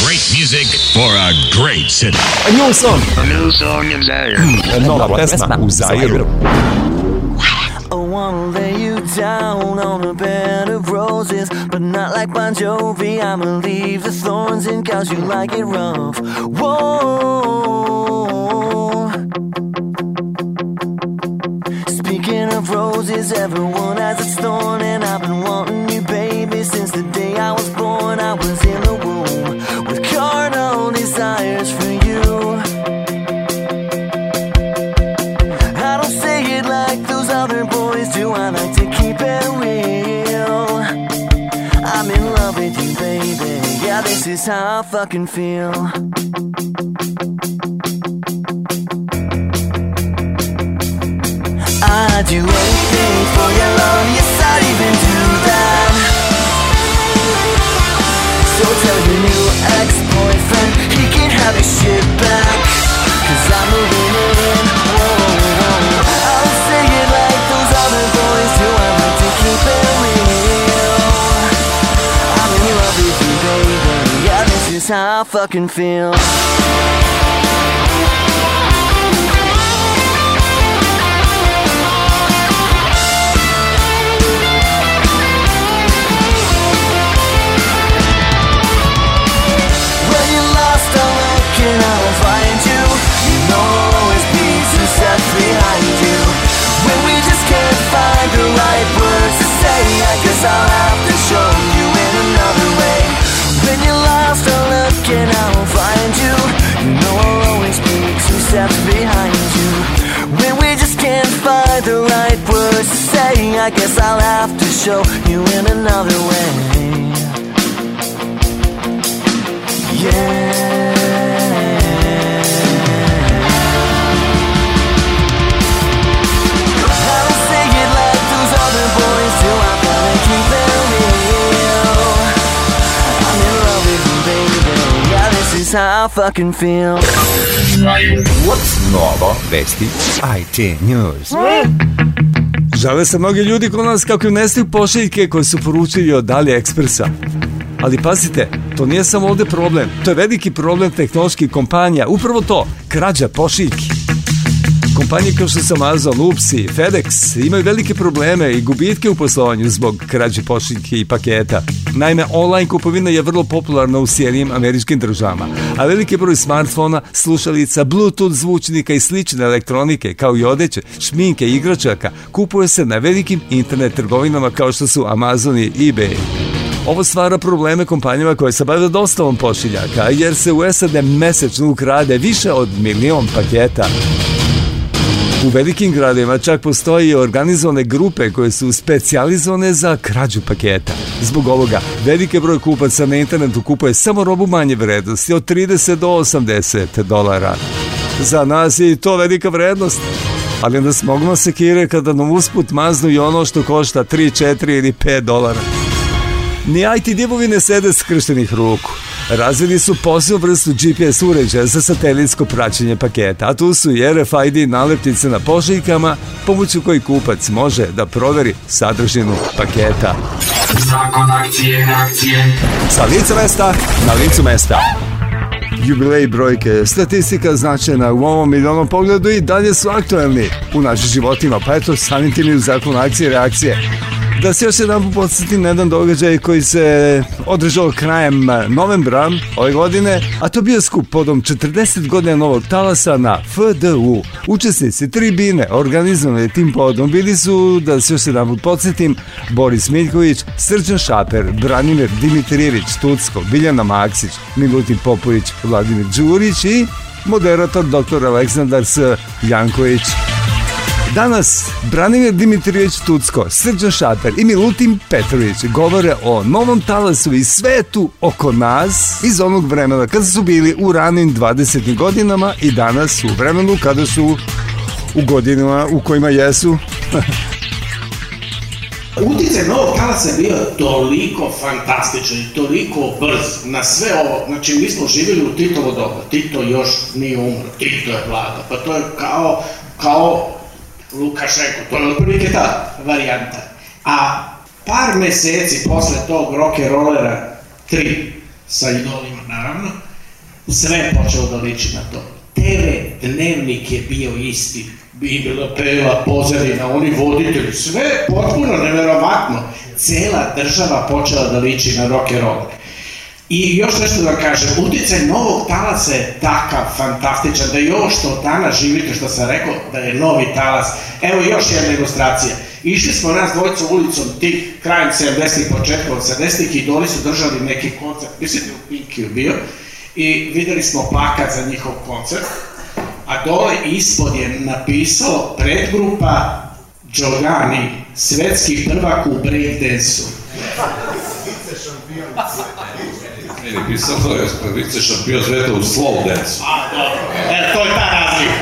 Great music for a great city. A new song. A new song in Zaire. Hmm, nova pesma u Zairu. I wanna lay down on a bed of roses, but not like Bon Jovi. I'ma leave the thorns and cause you like it rough. Whoa. Speaking of roses, everyone has a thorn, and I've been wanting you, baby, since the is how I fucking feel. I'd do anything for your love, yes, I'd even I fucking feel. steps behind you When we just can't find the right words to say I guess I'll have to show you in another way Yeah fucking feel. What's novo? Vesti IT News. Žale se mnogi ljudi kod nas kako im nestaju pošiljke koje su poručili od AliExpressa. Ali pazite, to nije samo ovde problem, to je veliki problem tehnoloških kompanija, upravo to, krađa pošiljki. Kompanije kao što su Amazon, Ups FedEx imaju velike probleme i gubitke u poslovanju zbog krađe pošiljke i paketa. Naime, online kupovina je vrlo popularna u Sjedinim američkim državama, a veliki broj smartfona, slušalica, bluetooth zvučnika i slične elektronike, kao i odeće, šminke i igračaka, kupuje se na velikim internet trgovinama kao što su Amazon i eBay. Ovo stvara probleme kompanijama koje se bave dostavom pošiljaka, jer se u SAD mesečno ukrade više od milion paketa. U velikim gradima čak postoji organizovane grupe koje su specijalizovane za krađu paketa. Zbog ovoga, velike broj kupaca na internetu kupuje samo robu manje vrednosti od 30 do 80 dolara. Za nas je i to velika vrednost. Ali smogno se sekire kada nam usput maznu i ono što košta 3, 4 ili 5 dolara. Ni IT divovi ne sede skrštenih ruku. Razvili su posebnu vrstu GPS uređaja za satelitsko praćenje paketa, a tu su i RFID nalepnice na pošiljkama, pomoću koji kupac može da proveri sadržinu paketa. Zakon akcije, akcije. Sa licu mesta, na licu mesta. Jubilej brojke, statistika značajna u ovom i pogledu i dalje su aktuelni u našim životima, pa eto samim tim i u zakonu akcije reakcije da se još jedan podsjetim na jedan događaj koji se održao krajem eh, novembra ove godine, a to bio skup podom 40 godina novog talasa na FDU. Učesnici tribine organizovane tim podom bili su, da se još jedan podsjetim, Boris Miljković, Srđan Šaper, Branimir Dimitrijević, Tucko, Biljana Maksić, Milutin Popović, Vladimir Đurić i moderator dr. Aleksandar S. Janković. Danas Branimir Dimitrijević Tucko, Srđan Šaper i Milutin Petrović govore o novom talasu i svetu oko nas iz onog vremena kada su bili u ranim 20. godinama i danas u vremenu kada su u godinama u kojima jesu. Utjecaj novog talasa je bio toliko fantastičan i toliko brz na sve ovo. Znači, mi smo živjeli u Titovo doba. Tito još nije umro, Tito je vlada. Pa to je kao, kao Lukašenko, to je otprilike ta varijanta. A par meseci posle tog rock'n'rollera 3, sa idolima naravno, sve je počelo da liči na to. TV dnevnik je bio isti, Bibila, Pela, Pozarina, oni voditelji, sve potpuno neverovatno. Cela država počela da liči na rock'n'roller. I još nešto da vam kažem, uticaj novog talasa je takav fantastičan, da i ovo što danas živite, što sam rekao, da je novi talas. Evo još jedna ilustracija. Išli smo nas dvojica ulicom tih krajem 70-ih, početkom 70 ih i doli su držali neki koncert, mislim da je u Pinkiju bio, i videli smo plakat za njihov koncert, a dole ispod je napisao predgrupa Giovanni, svetski prvak u breakdansu. Šampion ili pisalo je vice šampion sveta u slow dance. A, dobro. E, to je ta razlika.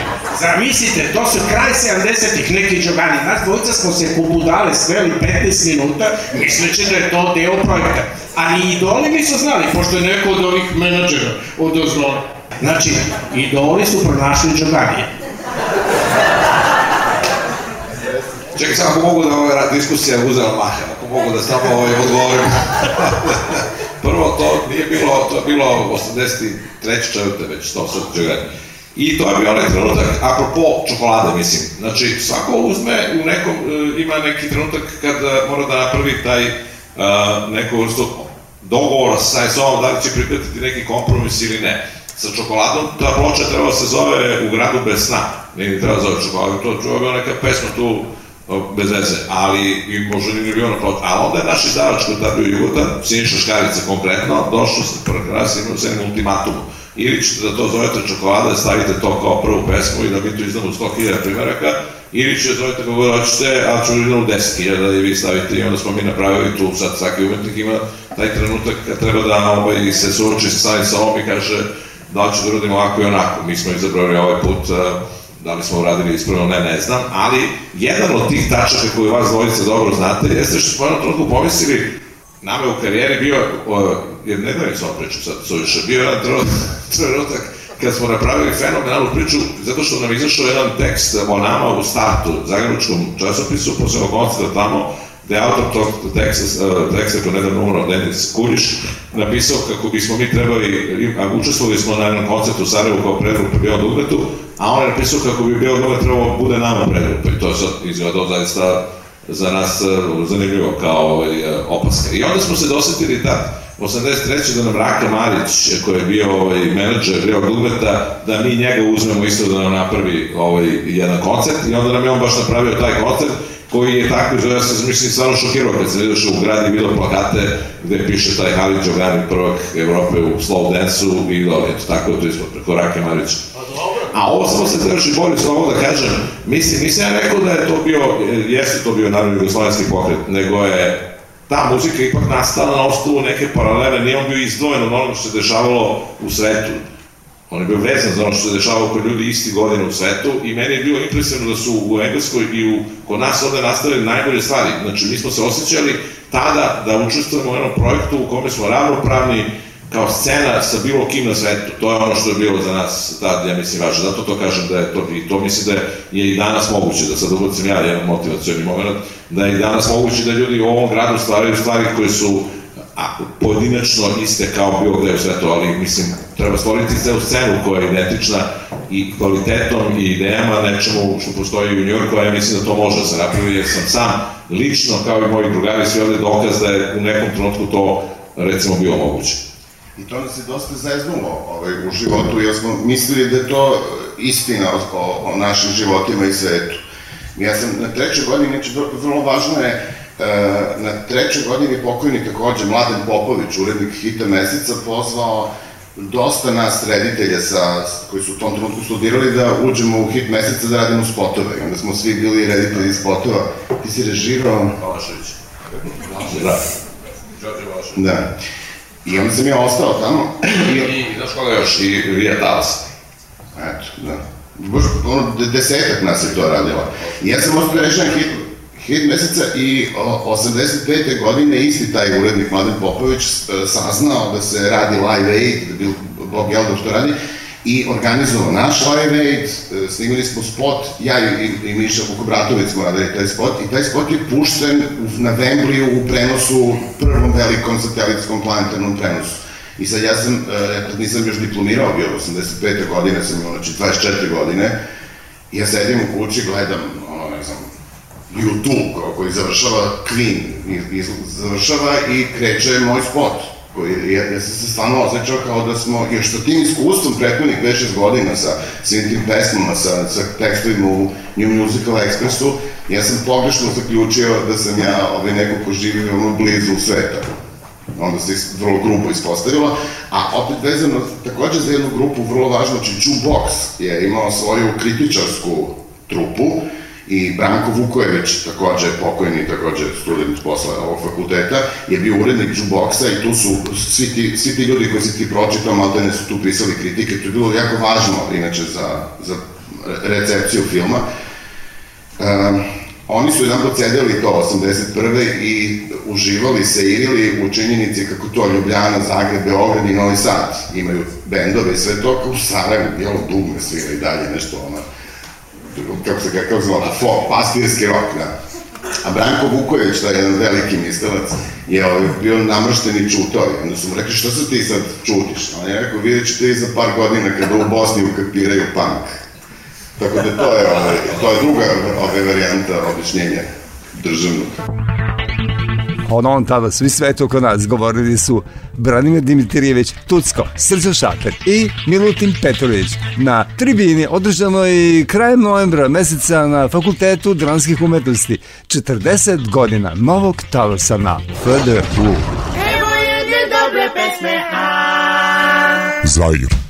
Zamislite, to su kraj 70-ih neki džogani. Nas dvojica smo se pobudale, sveli 15 minuta, misleći da je to deo projekta. Ali idoli nisu znali, pošto je neko od ovih menadžera odozvoli. Znači, idoli su pronašli džoganije. Čekaj, samo ako mogu da ova diskusija uzela maha, ako mogu da samo ovaj odgovorim. Prvo, to nije bilo, to je bilo 83. četvrte, već to sad ću I to je bio onaj trenutak, apropo čokolade, mislim. Znači, svako uzme u nekom, e, ima neki trenutak kad e, mora da napravi taj uh, neku vrstu dogovora sa sobom, da li će pripetiti neki kompromis ili ne. Sa čokoladom, ta ploča treba da se zove U gradu bez sna, nije treba da zove čokoladu, to je bila neka pesma tu bez veze, ali i možda ni miliona plata. A onda je naš izdavač koji tad bio Jugotan, Siniša Škarica konkretno, došao sa prograsa imao sa jednim ultimatumom. Ili ćete da to zovete čokolada, da stavite to kao prvu pesmu i da mi to izdamo 100.000 primjeraka, ili ćete da zovete kako god hoćete, ali ću izdamo 10.000 da i vi stavite i onda smo mi napravili tu, sad svaki umetnik ima taj trenutak kad treba da ovaj, se suoči sa samim sobom i kaže da li ću da uradimo ovako i onako. Mi smo izabrali ovaj put uh, da li smo uradili ispravno, ne, ne znam, ali jedan od tih tačaka koju vas dvojica dobro znate jeste što smo jednom trenutku pomislili, nama u karijeri bio, o, jer ne da mi sam pričao sad suviše, bio jedan trenutak kad smo napravili fenomenalnu priču, zato što nam izašao jedan tekst o nama u startu, zagrebačkom časopisu, posle koncerta tamo, da je autor tog teksta, uh, teksta koji nedavno umro, Denis Kuriš, napisao kako bismo mi trebali, a učestvovali smo na jednom koncertu u Sarajevu kao predlog pri Beo Dugletu, a on je napisao kako bi Beo Duglet trebalo da bude nama predlog, pa i to je sad izgledao zaista za nas uh, zanimljivo kao ovaj, uh, opaska. I onda smo se dosetili da 83. da nam Raka Marić, koji je bio ovaj, menadžer Rio Glumeta, da mi njega uzmemo isto da nam napravi ovaj, jedan koncert i onda nam je on baš napravio taj koncert koji je tako izgledao, ja sam mislim stvarno šokirao kad sam vidio što u gradi bilo plakate gde piše taj Halid Đogani prvak Evrope u slow dance-u i dobro, da, eto tako to ispod preko Rake dobro. A ovo samo se drži, bolje slovo da kažem, mislim, nisam ja rekao da je to bio, jeste to bio naravno jugoslovenski pokret, nego je ta muzika ipak nastala na osnovu neke paralele, nije on bio izdvojen od onog što se dešavalo u svetu on je bio vezan za ono što se dešava kod ljudi isti godine u svetu i meni je bilo impresivno da su u Engleskoj i u, kod nas ovde nastale najbolje stvari. Znači, mi smo se osjećali tada da učestvujemo u jednom projektu u kome smo ravnopravni kao scena sa bilo kim na svetu. To je ono što je bilo za nas tad, ja mislim, važno. Zato to kažem da je to, i to mislim da je i danas moguće, da sad ubacim ja jedan motivacioni moment, da je i danas moguće da ljudi u ovom gradu stvaraju stvari koje su a pojedinačno niste kao bilo gde u svetu, ali mislim, treba stvoriti celu scenu koja je identična i kvalitetom i idejama nečemu što postoji u Njorku, a ja mislim da to može da se napravi, jer sam sam lično, kao i moji drugari, svi ovde dokaz da je u nekom trenutku to recimo bilo moguće. I to nas je dosta zeznulo ovaj, u životu, jer smo mislili da je to istina o, o našim životima i svetu. Ja sam na trećoj godini, neće znači, vrlo važno je E, na trećoj godini pokojni takođe Mladen Popović, urednik Hita meseca, pozvao dosta nas reditelja sa, koji su u tom trenutku studirali da uđemo u hit meseca da radimo spotove. I onda smo svi bili reditelji spotova. Ti si režirao... Balašević. Da. Đorđe Balašević. Da. I onda sam ja ostao tamo. I, I znaš koga još? I Rija Talas. Eto, da. Baš ono, desetak nas je to radilo. I ja sam ostao da rešen hit Hit meseca i 85. godine isti taj urednik Mladen Popović e, saznao da se radi Live Aid, da bi Bob Geldof da što radi, i organizovao naš Live Aid, e, snimili smo spot, ja i, i Miša Vukobratovic smo radili taj spot, i taj spot je pušten u novembriju u prenosu, prvom velikom satelitskom planetarnom prenosu. I sad ja sam, ja e, nisam još diplomirao, bio 85. godine sam, znači 24. godine, ja sedim u kući, gledam YouTube kao koji završava clean, i, završava i kreće moj spot koji ja, ja sam se stvarno osjećao kao da smo, jer što tim iskustvom prethodnih 5-6 godina sa svim tim pesmama, sa, sa tekstovima u New Musical Expressu, ja sam pogrešno zaključio da sam ja ovaj, neko ko živi ono blizu sveta. Onda se is, vrlo grubo ispostavilo, a opet vezano takođe za jednu grupu vrlo važno, znači Jukebox je imao svoju kritičarsku trupu, i Branko Vukojević, takođe pokojni, takođe student posle ovog fakulteta, je bio urednik Jukeboxa i tu su svi ti, svi ti ljudi koji si ti pročitao, malo ne su tu pisali kritike, to je bilo jako važno, inače, za, za recepciju filma. Um, oni su jedan procedili to 81. i uživali se, irili u činjenici kako to Ljubljana, Zagreb, Beograd i Novi Sad imaju bendove i sve to, kao u Sarajevu, jelo dugme svira i dalje nešto ono kako se kako zvala, flop, pastirski rok, da. A Branko Vuković, taj jedan veliki mistelac, je ovaj, bio namršteni čutor. Onda su mu rekli, što se ti sad čutiš? A on je rekao, vidjet ćete i za par godina kada u Bosni ukapiraju punk. Tako da to je, ovaj, to je druga ovaj, varijanta objašnjenja državnog ono on tada, svi svet oko nas govorili su Branimir Dimitrijević Tucko, Srđan Šaper i Milutin Petrović. Na tribini održano je krajem novembra meseca na Fakultetu dramskih umetnosti 40 godina novog talosa na FDU. Evo jedne dobre pesme, a... Zair.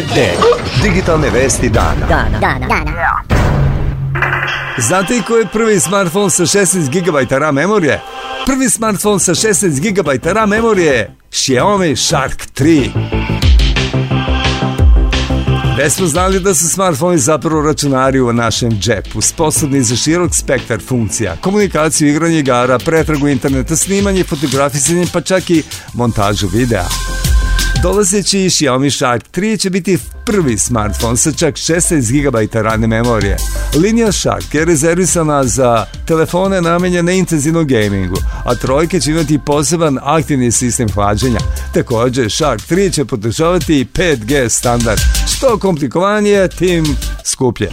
DVD. Digitalne vesti dana. Dana. Dana. dana. Znate i ko je prvi smartfon sa 16 GB RAM memorije? Prvi smartfon sa 16 GB RAM memorije je Xiaomi Shark 3. Već smo znali da su smartfoni zapravo računari u našem džepu, sposobni za širok spektar funkcija, komunikaciju, igranje igara, pretragu interneta, snimanje, fotografisanje, pa čak i montažu videa. Dolazeći Xiaomi Shark 3 će biti prvi smartfon sa čak 16 GB radne memorije. Linija Shark je rezervisana za telefone namenjene intenzivnom gamingu, a trojke će imati poseban aktivni sistem hlađenja. Također, Shark 3 će podržavati 5G standard, što komplikovanije, tim skuplje.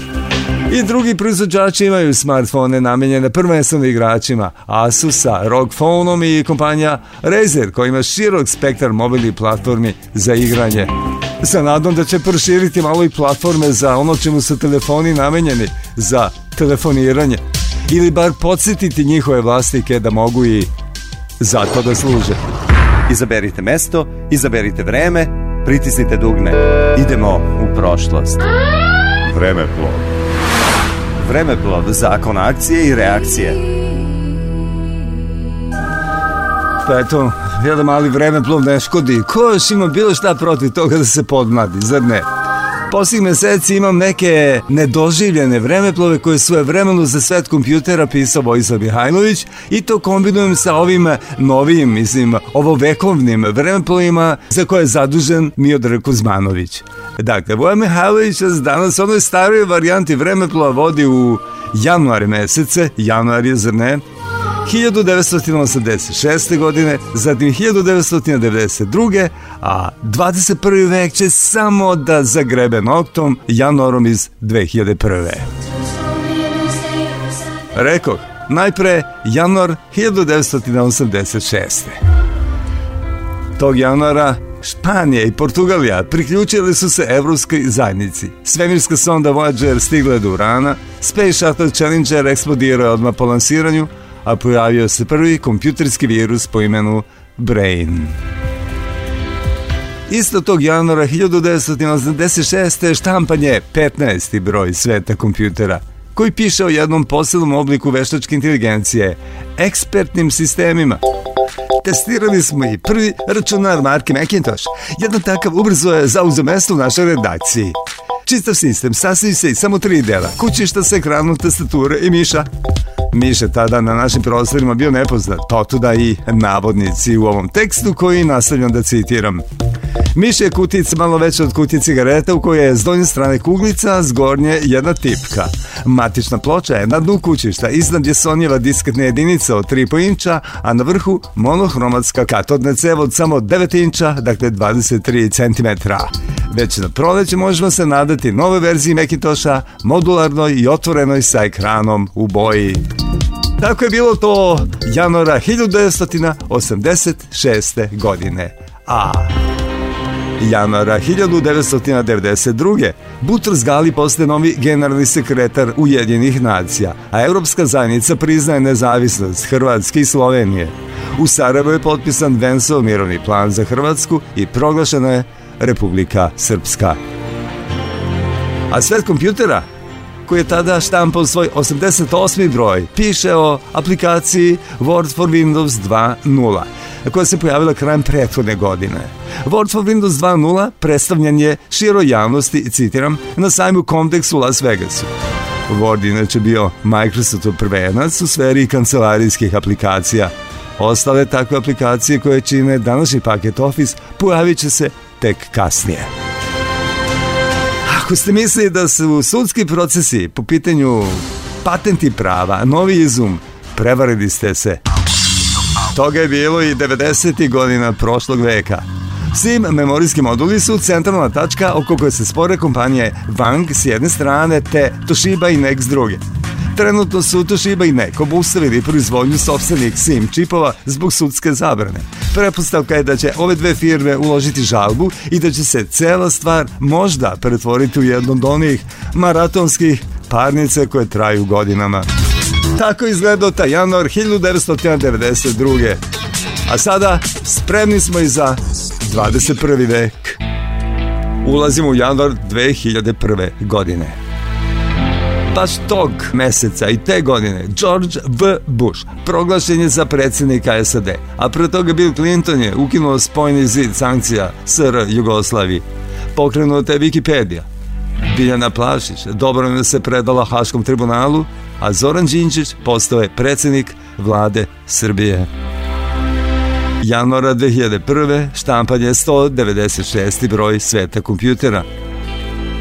I drugi proizvođači imaju smartfone namenjene prvenstveno igračima Asusa, ROG Phoneom i kompanija Razer koja ima širok spektar mobilnih platformi za igranje. Sa nadom da će proširiti malo i platforme za ono čemu su telefoni namenjeni za telefoniranje ili bar podsjetiti njihove vlasnike da mogu i za to da služe. Izaberite mesto, izaberite vreme, pritisnite dugme. Idemo u prošlost. Vreme plov vremeplov, zakon akcije i reakcije. Pa eto, jedan mali vremeplov ne škodi. Ko još ima bilo šta protiv toga da se podmladi, zar ne? Posljednjih meseci imam neke nedoživljene vremeplove koje svoje vremenu za svet kompjutera pisao Bojislav Mihajlović i to kombinujem sa ovim novim, mislim, ovovekovnim vremeplovima za koje je zadužen Miodrag Kuzmanović. Dakle, Bojan Mihajlović danas onoj staroj varijanti vremeplova vodi u januar mesece, januar je zrne, 1986. godine, zatim 1992. a 21. vek će samo da zagrebe noktom januarom iz 2001. Rekoh, najpre januar 1986. Tog januara Španija i Portugalija priključili su se evropskoj zajednici. Svemirska sonda Voyager stigla je do Urana, Space Shuttle Challenger eksplodirao je odmah po lansiranju, a pojavio se prvi kompjuterski virus po imenu Brain. Isto tog januara 1986. štampan je 15. broj sveta kompjutera, koji piše o jednom posebnom obliku veštačke inteligencije, ekspertnim sistemima. Testirali smo i prvi računar marke Macintosh. Jedan takav ubrzo je zauzeo mesto u našoj redakciji. Čitav sistem sastoji se iz samo tri dela, kućišta sa ekranom, tastature i miša. Miše tada na našim prostorima bio nepoznat, potuda pa i navodnici u ovom tekstu koji nastavljam da citiram. Miše je kutic malo veća od kutije cigareta u kojoj je s donje strane kuglica, s gornje jedna tipka. Matična ploča je na dnu kućišta, iznad je Sonjeva disketna jedinica od 3,5 inča, a na vrhu monohromatska katodna cev od samo 9 inča, dakle 23 cm. Već na proleće možemo se nadati nove verzije Macintosha, modularnoj i otvorenoj sa ekranom u boji. Tako je bilo to januara 1986. godine. A januara 1992. Butros Gali postaje novi generalni sekretar Ujedinjenih nacija, a Evropska zajednica priznaje nezavisnost Hrvatske i Slovenije. U Sarajevo je potpisan Vensov mirovni plan za Hrvatsku i proglašena je Republika Srpska. A svet kompjutera koji je tada štampao svoj 88. broj, piše o aplikaciji Word for Windows 2.0 koja se pojavila krajem prethodne godine. Word for Windows 2.0 predstavljan je široj javnosti, citiram, na sajmu Comdex u Las Vegasu. Word inače bio Microsoftov prvenac u sferi kancelarijskih aplikacija. Ostale takve aplikacije koje čine današnji paket Office pojavit će se tek kasnije. Ako ste mislili da su sudski procesi po pitanju patenti prava, novi izum, prevarili ste se. Toga je bilo i 90. godina prošlog veka. Svim memorijski moduli su centralna tačka oko koje se spore kompanije Wang s jedne strane te Toshiba i Next druge. Trenutno su Toshiba i Nekom ustavili proizvodnju sobstvenih SIM čipova zbog sudske zabrane. Prepostavka je da će ove dve firme uložiti žalbu i da će se cela stvar možda pretvoriti u jednu od onih maratonskih parnice koje traju godinama. Tako izgledao taj januar 1992. A sada spremni smo i za 21. vek. Ulazimo u januar 2001. godine. Baš tog meseca i te godine George V. Bush proglašen je za predsednika SAD, a pre toga Bill Clinton je ukinuo spojni zid sankcija SR Jugoslaviji. Pokrenuta je Wikipedia. Biljana Plašić dobrovno se predala Haškom tribunalu, a Zoran Đinđić postao je predsednik vlade Srbije januara 2001. štampan je 196. broj sveta kompjutera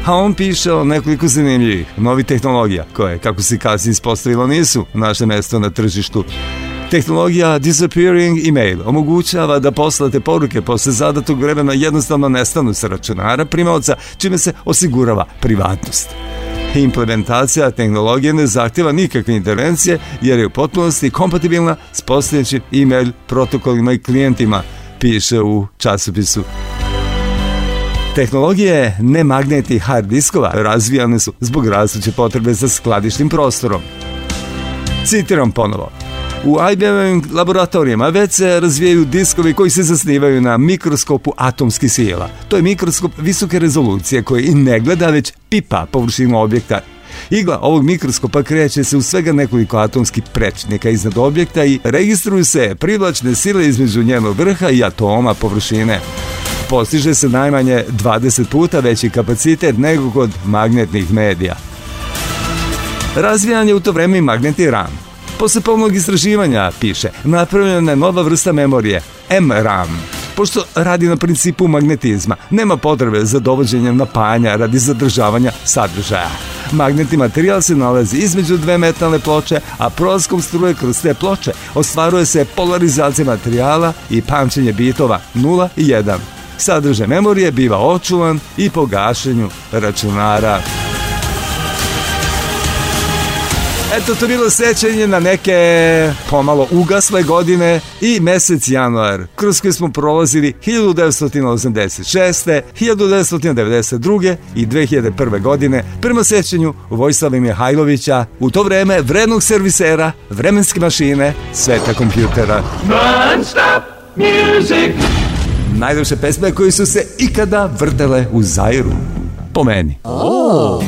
a on piše o nekoliko zanimljivih novih tehnologija koje, kako se kasnije ispostavilo, nisu naše mesto na tržištu. Tehnologija Disappearing Email omogućava da poslate poruke posle zadatog vremena jednostavno nestanu sa računara primaoca, čime se osigurava privatnost. Implementacija tehnologije ne zahtjeva nikakve intervencije jer je u potpunosti kompatibilna s postojećim email protokolima i klijentima, piše u časopisu Tehnologije ne magneti hard diskova razvijane su zbog različite potrebe za skladišnim prostorom. Citiram ponovo. U IBM laboratorijama već se razvijaju diskovi koji se zasnivaju na mikroskopu atomskih sila. To je mikroskop visoke rezolucije koji ne gleda već pipa površinu objekta Igla ovog mikroskopa kreće se u svega nekoliko atomskih prečnika iznad objekta i registruju se privlačne sile između njenog vrha i atoma površine postiže se najmanje 20 puta veći kapacitet nego kod magnetnih medija. Razvijan je u to vreme i magnetni RAM. Posle pomnog istraživanja, piše, napravljena je nova vrsta memorije, MRAM pošto radi na principu magnetizma. Nema potrebe za dovođenjem napajanja radi zadržavanja sadržaja. Magnetni materijal se nalazi između dve metalne ploče, a prolaskom struje kroz te ploče ostvaruje se polarizacija materijala i pamćenje bitova 0 i 1. Sadržaj memorije biva očuvan i po gašenju računara. Eto, to bilo sećanje na neke pomalo ugasle godine i mesec januar, kroz koji smo prolazili 1986. 1992. i 2001. godine prema sećanju Vojslava Mihajlovića, u to vreme vrednog servisera, vremenske mašine, sveta kompjutera. Non-stop music! Najljepše pesme koje su se ikada vrtele u Zairu. Po meni. Oh.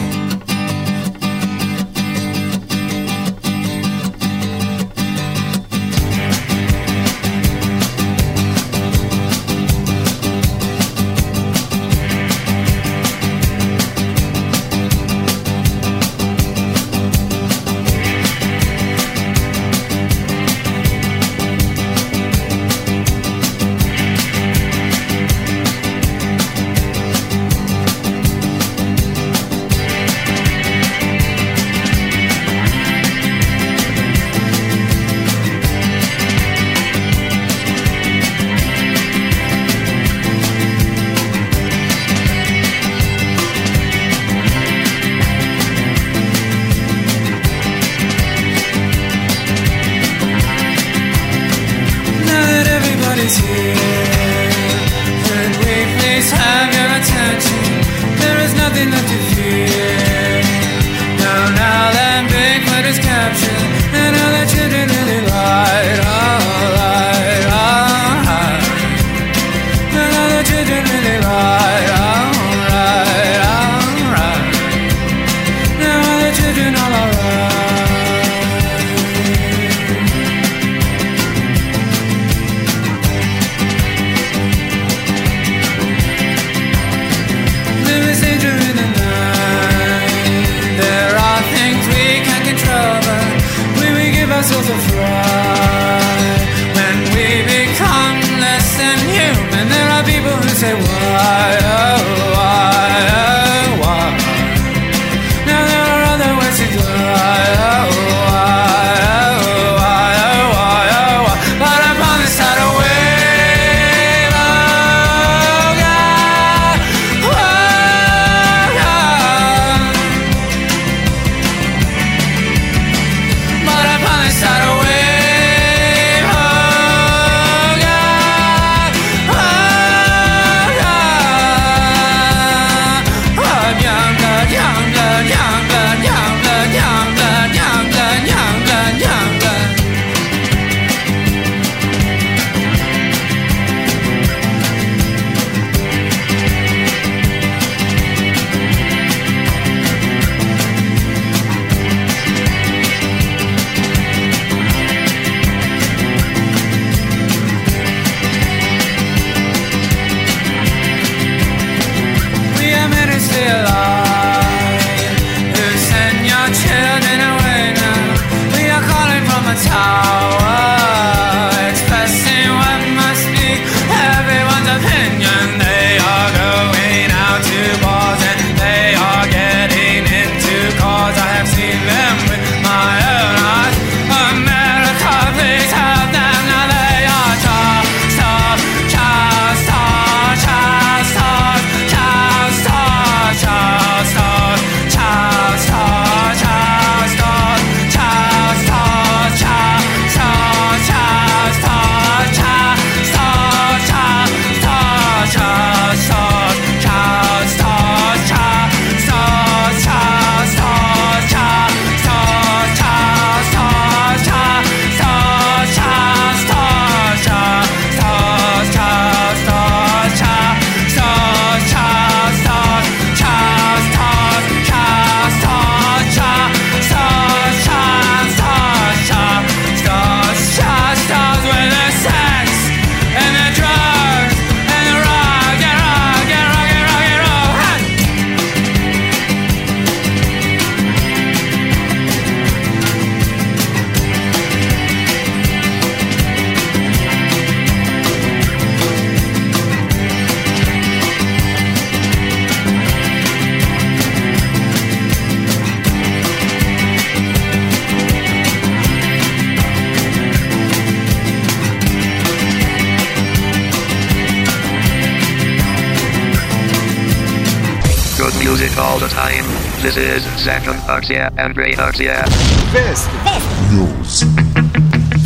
Reakcija, Andrej Vest. News.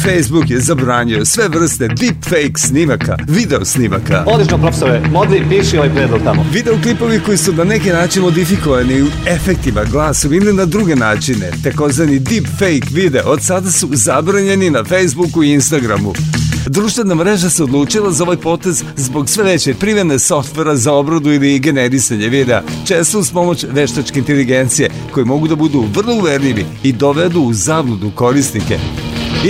Facebook je zabranio sve vrste deepfake snimaka, video snimaka. Odlično, profesore, modri, piši ovaj predlog tamo. Video klipovi koji su na neki način modifikovani u efektima, glasom ili na druge načine, takozvani deepfake video, od sada su zabranjeni na Facebooku i Instagramu. Društvena mreža se odlučila za ovaj potez zbog sve veće primjene softvera za obradu ili generisanje videa, često uz pomoć veštačke inteligencije, koji mogu da budu vrlo uverljivi i dovedu u zabludu korisnike.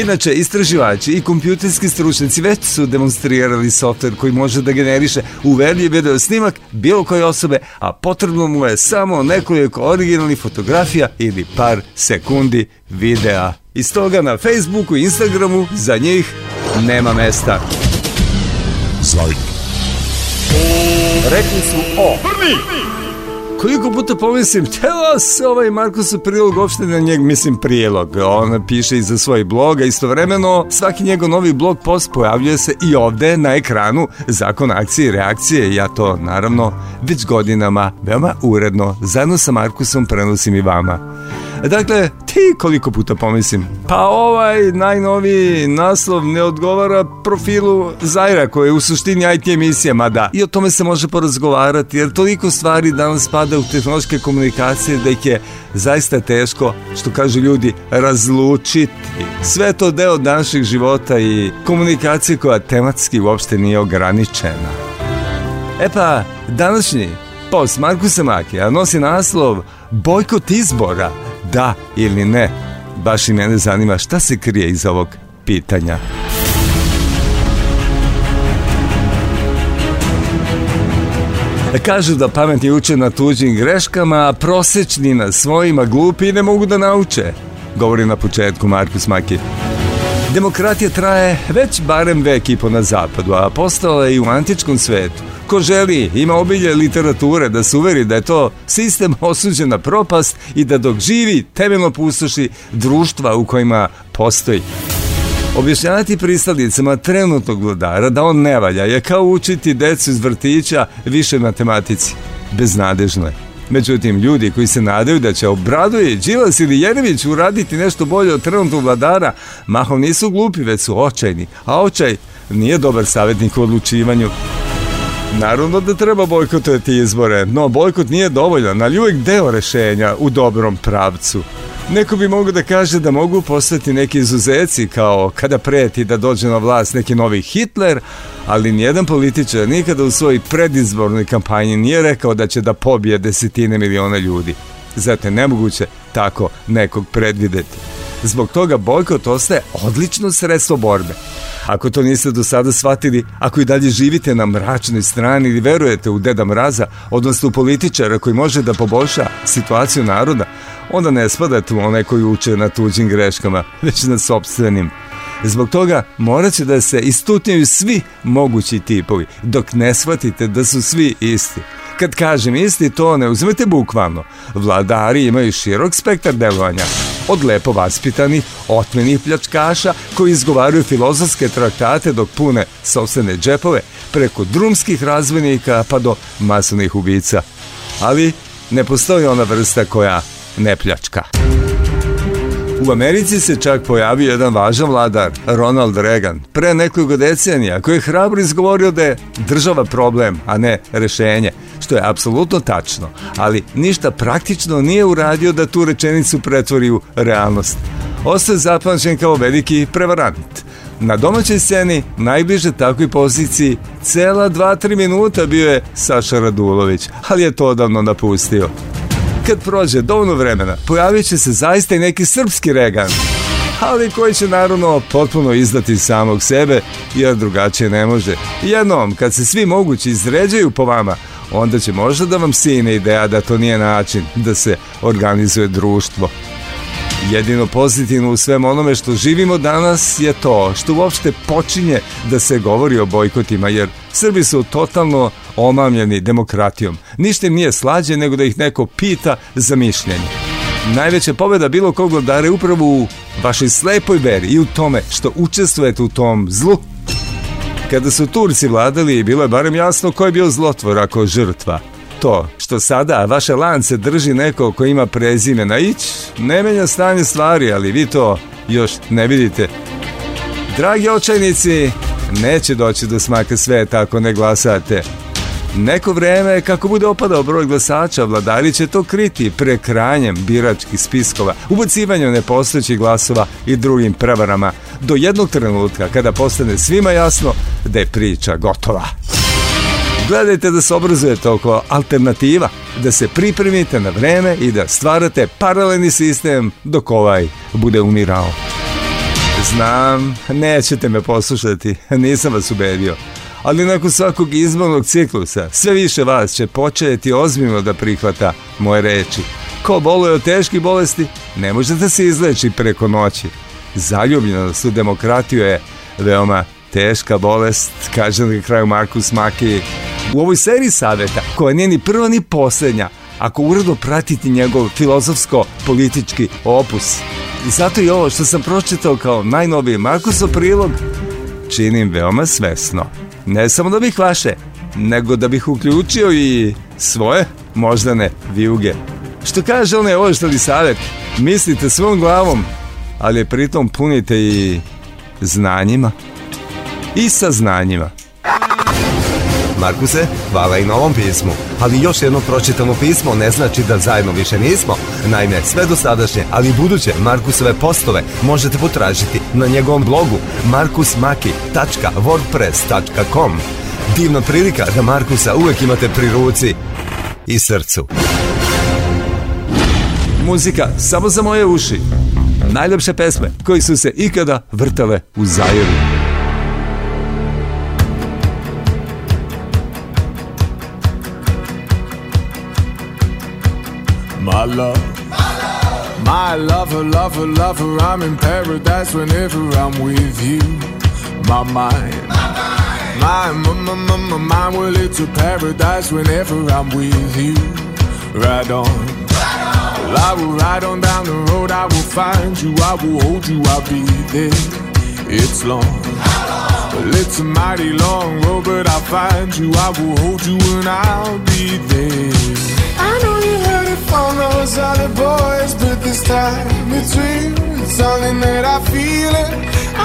Inače, istraživači i kompjuterski stručnjaci već su demonstrirali softver koji može da generiše uverljiv video snimak bilo koje osobe, a potrebno mu je samo nekoliko originalnih fotografija ili par sekundi videa. Iz toga na Facebooku i Instagramu za njih nema mesta. Zajk. Rekli su o. Prvi! koliko puta pomislim, teo se ovaj Markusov prilog opšte na njeg, mislim, prilog. On piše i za svoj blog, a istovremeno svaki njegov novi blog post pojavljuje se i ovde na ekranu Zakon akcije i reakcije. Ja to, naravno, već godinama veoma uredno, zajedno sa Markusom prenosim i vama. E, dakle, ti koliko puta pomislim? Pa ovaj najnoviji naslov ne odgovara profilu Zajra koji je u suštini IT emisija, mada i o tome se može porazgovarati jer toliko stvari danas spada u tehnološke komunikacije da ih je zaista teško, što kažu ljudi, razlučiti. Sve to deo naših života i komunikacije koja tematski uopšte nije ograničena. E pa, današnji post Markusa Makija nosi naslov Bojkot izbora – da ili ne. Baš i mene zanima šta se krije iz ovog pitanja. E, kažu da pametni uče na tuđim greškama, a prosečni na svojima glupi ne mogu da nauče, govori na početku Markus Maki. Demokratija traje već barem vek i po na zapadu, a postala je i u antičkom svetu ko želi, ima obilje literature da se uveri da je to sistem osuđen na propast i da dok živi temeljno pustoši društva u kojima postoji. Objašnjavati pristalicama trenutnog vladara da on ne valja je kao učiti decu iz vrtića više matematici. Beznadežno je. Međutim, ljudi koji se nadaju da će Obradoje, Đilas ili Jeremić uraditi nešto bolje od trenutnog vladara, mahom nisu glupi, već su očajni, a očaj nije dobar savjetnik u odlučivanju. Naravno da treba bojkotovati izbore, no bojkot nije dovoljan, ali uvijek deo rešenja u dobrom pravcu. Neko bi mogo da kaže da mogu postati neki izuzeci kao kada preti da dođe na vlast neki novi Hitler, ali nijedan političar nikada u svojoj predizbornoj kampanji nije rekao da će da pobije desetine miliona ljudi zato je nemoguće tako nekog predvideti. Zbog toga bojkot ostaje odlično sredstvo borbe. Ako to niste do sada shvatili, ako i dalje živite na mračnoj strani ili verujete u Deda Mraza, odnosno u političara koji može da poboljša situaciju naroda, onda ne spadate u one koji uče na tuđim greškama, već na sobstvenim. Zbog toga morat će da se istutnjaju svi mogući tipovi, dok ne shvatite da su svi isti. Kad kažem isti, to ne uzmete bukvalno. Vladari imaju širok spektar delovanja. Od lepo vaspitanih, otmenih pljačkaša koji izgovaraju filozofske traktate dok pune sobstvene džepove, preko drumskih razvojnika pa do masovnih ubica. Ali ne postoji ona vrsta koja ne pljačka. U Americi se čak pojavio jedan važan vladar, Ronald Reagan, pre nekoliko decenija, koji je hrabro izgovorio da je država problem, a ne rešenje, što je apsolutno tačno, ali ništa praktično nije uradio da tu rečenicu pretvori u realnost. Ostaje zapamćen kao veliki prevarant. Na domaćoj sceni, najbliže takvoj poziciji, cela 2-3 minuta bio je Saša Radulović, ali je to odavno napustio kad prođe dovoljno vremena, pojavit će se zaista i neki srpski Regan ali koji će naravno potpuno izdati samog sebe, jer drugačije ne može. Jednom, kad se svi mogući izređaju po vama, onda će možda da vam sine ideja da to nije način da se organizuje društvo. Jedino pozitivno u svem onome što živimo danas je to što uopšte počinje da se govori o bojkotima, jer Srbi su totalno omamljeni demokratijom. Ništa im nije slađe nego da ih neko pita za mišljenje. Najveća pobeda bilo kog vladara je upravo u vašoj slepoj veri i u tome što učestvujete u tom zlu. Kada su Turci vladali, bilo je barem jasno ko je bio zlotvor ako žrtva – to što sada vaše lance drži neko ko ima prezime na ić, ne menja stanje stvari, ali vi to još ne vidite. Dragi očajnici, neće doći do smaka sveta ako ne glasate. Neko vreme, kako bude opadao broj glasača, vladari će to kriti prekranjem biračkih spiskova, ubacivanjem nepostojećih glasova i drugim prevarama, do jednog trenutka kada postane svima jasno da je priča gotova. Gledajte da se obrazujete oko alternativa, da se pripremite na vreme i da stvarate paralelni sistem dok ovaj bude umirao. Znam, nećete me poslušati, nisam vas ubedio. Ali nakon svakog izbornog ciklusa, sve više vas će početi ozbiljno da prihvata moje reči. Ko boluje od teških bolesti, ne možete se izleći preko noći. Zaljubljenost u demokratiju je veoma teška bolest, kaže na kraju Markus Maki. U ovoj seriji saveta, koja nije ni prva ni poslednja, ako uredno pratite njegov filozofsko-politički opus. I zato i ovo što sam pročitao kao najnoviji Markusov prilog, činim veoma svesno. Ne samo da bih vaše, nego da bih uključio i svoje moždane vijuge. Što kaže onaj ovo što li savjet, mislite svom glavom, ali pritom punite i znanjima i saznanjima. Markuse, hvala i na ovom pismu. Ali još jedno pročitano pismo ne znači da zajedno više nismo. Naime, sve dosadašnje, ali i buduće Markusove postove možete potražiti na njegovom blogu markusmaki.wordpress.com Divna prilika da Markusa uvek imate pri ruci i srcu. Muzika samo za moje uši. Najljepše pesme koji su se ikada vrtale u zajeru. love. My lover, lover, lover, I'm in paradise whenever I'm with you. My mind, my, my, my, my, my mind, well, it's a paradise whenever I'm with you. Right on. Well, I will ride on down the road, I will find you, I will hold you, I'll be there. It's long. Well, it's a mighty long road, but I'll find you. I will hold you and I'll be there. I know you heard it from those other boys, but this time it's real. it's something that I feel it.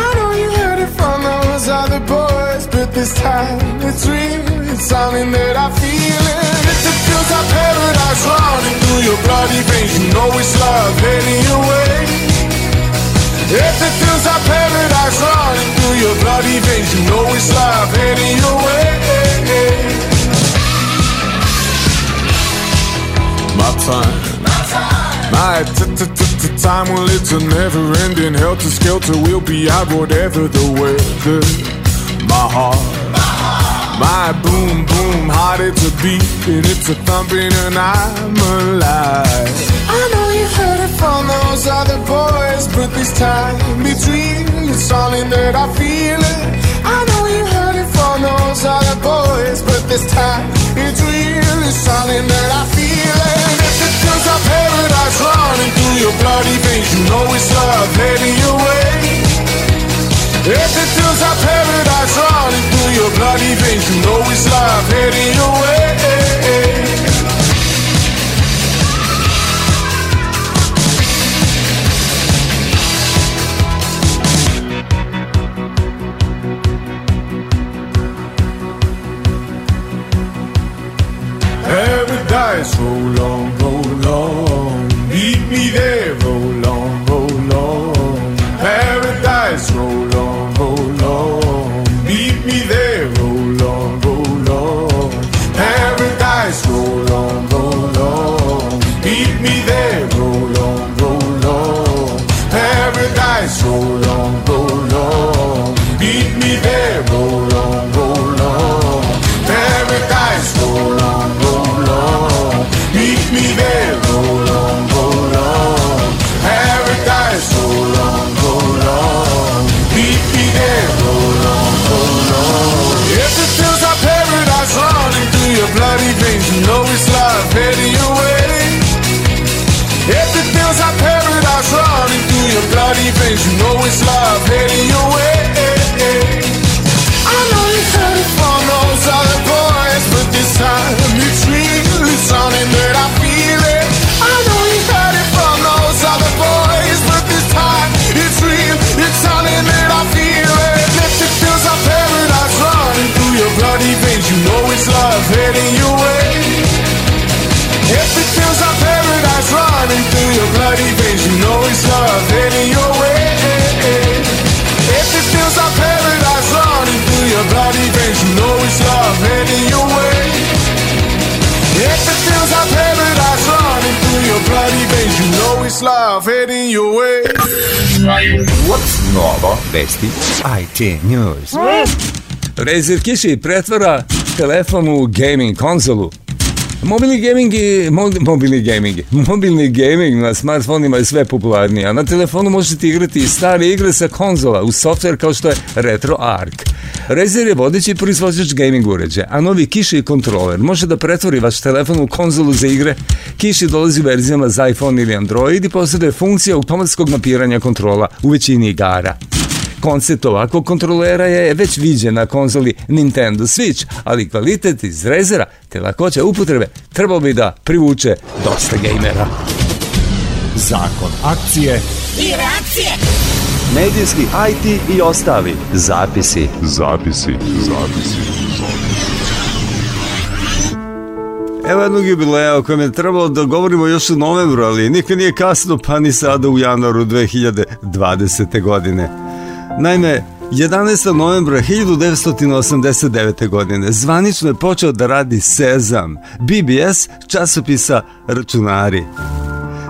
I know you heard it from those other boys, but this time it's real. it's something that I feel it. It feels like paradise running through your bloody veins. You know it's love heading your way. If it feels like paradise running through your bloody veins, you know it's life heading your way. My time. My time, well, it's a never ending helter skelter. We'll be out whatever the weather. My heart. My boom boom heart, it's a beat and it's a thumping and I'm alive from those other boys But this time between It's something that I feel it I know you heard it from those other boys But this time it's real It's something that I feel it If it feels like paradise running through your bloody veins You know it's love heading your way If it feels like paradise running through your bloody veins You know it's love heading your way eyes roll on, oh roll on. Meet me there, roll oh on, oh roll on. Paradise, roll on, roll on. Meet me there, roll on, roll on. Paradise, roll on, roll on. Meet me there, roll on, roll on. Paradise, roll on. Vox Nova Vesti IT News Razor Kiši pretvara telefon u gaming konzolu Mobilni gaming i mobilni gaming, mobilni gaming na smartfonima je sve popularniji, a na telefonu možete igrati i stare igre sa konzola u software kao što je RetroArch. Razer je vodeći proizvođač gaming uređaja, a novi kiši i kontroler može da pretvori vaš telefon u konzolu za igre. Kiši dolazi u verzijama za iPhone ili Android i posjeduje funkcija automatskog mapiranja kontrola u većini igara. Koncept ovakvog kontrolera je već viđen na konzoli Nintendo Switch, ali kvalitet iz rezera te lakoća upotrebe trebao bi da privuče dosta gejmera. Zakon akcije i reakcije. Medijski IT i ostali zapisi. Zapisi, zapisi, zapisi. Evo jednog jubileja o kojem je trebalo da govorimo još u novembru, ali nikad nije kasno, pa ni sada u januaru 2020. godine. Naime, 11. novembra 1989. godine zvanično je počeo da radi Sezam, BBS časopisa Računari.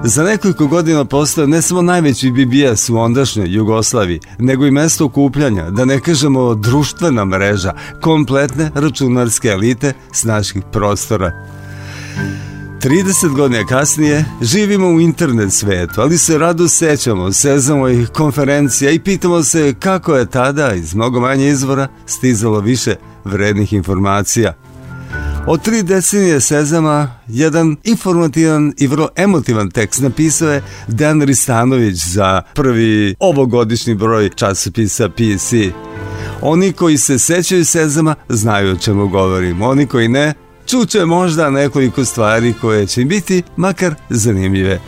Za nekoliko godina postao ne samo najveći BBS u ondašnjoj Jugoslaviji, nego i mesto okupljanja, da ne kažemo društvena mreža, kompletne računarske elite s naših prostora. 30 godina kasnije živimo u internet svetu, ali se rado sećamo sezamovih konferencija i pitamo se kako je tada iz mnogo manje izvora stizalo više vrednih informacija. Od tri decenije Sezama, jedan informativan i vrlo emotivan tekst napisao je Dan Ristanović za prvi ovogodišnji broj časopisa PC. Oni koji se sećaju Sezama znaju o čemu govorim, oni koji ne čuče možda nekoliko stvari koje će biti makar zanimljive.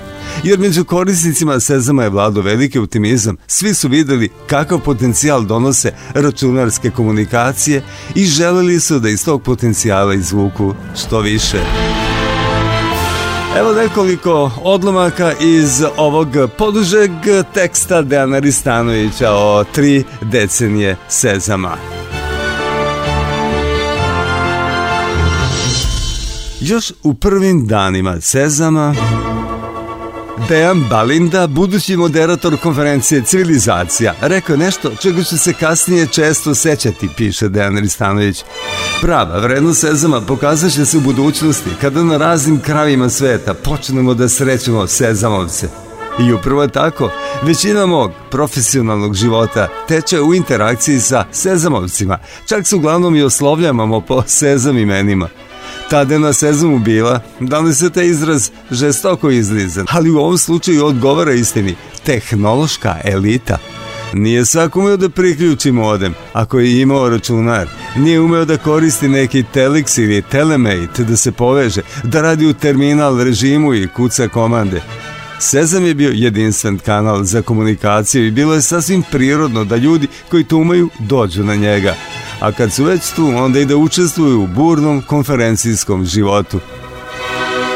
Jer među korisnicima Sezama je vlado veliki optimizam. Svi su videli kakav potencijal donose računarske komunikacije i želeli su da iz tog potencijala izvuku što više. Evo nekoliko odlomaka iz ovog podužeg teksta Dejana Ristanovića o tri decenije Sezama. Još u prvim danima Sezama Dejan Balinda, budući moderator konferencije Civilizacija, rekao nešto čega će se kasnije često sećati, piše Dejan Ristanović. Prava vrednost sezama pokazat će se u budućnosti kada na raznim krajevima sveta počnemo da srećemo sezamovce. I upravo tako, većina mog profesionalnog života teče u interakciji sa sezamovcima, čak se uglavnom i oslovljavamo po sezam imenima – tada je na sezumu bila. Da li se taj izraz žestoko izlizan, ali u ovom slučaju odgovara istini. Tehnološka elita. Nije svak umeo da priključi modem, ako je imao računar. Nije umeo da koristi neki Telex ili Telemate da se poveže, da radi u terminal režimu i kuca komande. Sezam je bio jedinstven kanal za komunikaciju i bilo je sasvim prirodno da ljudi koji to umeju dođu na njega a kad su već tu, onda i da učestvuju u burnom konferencijskom životu.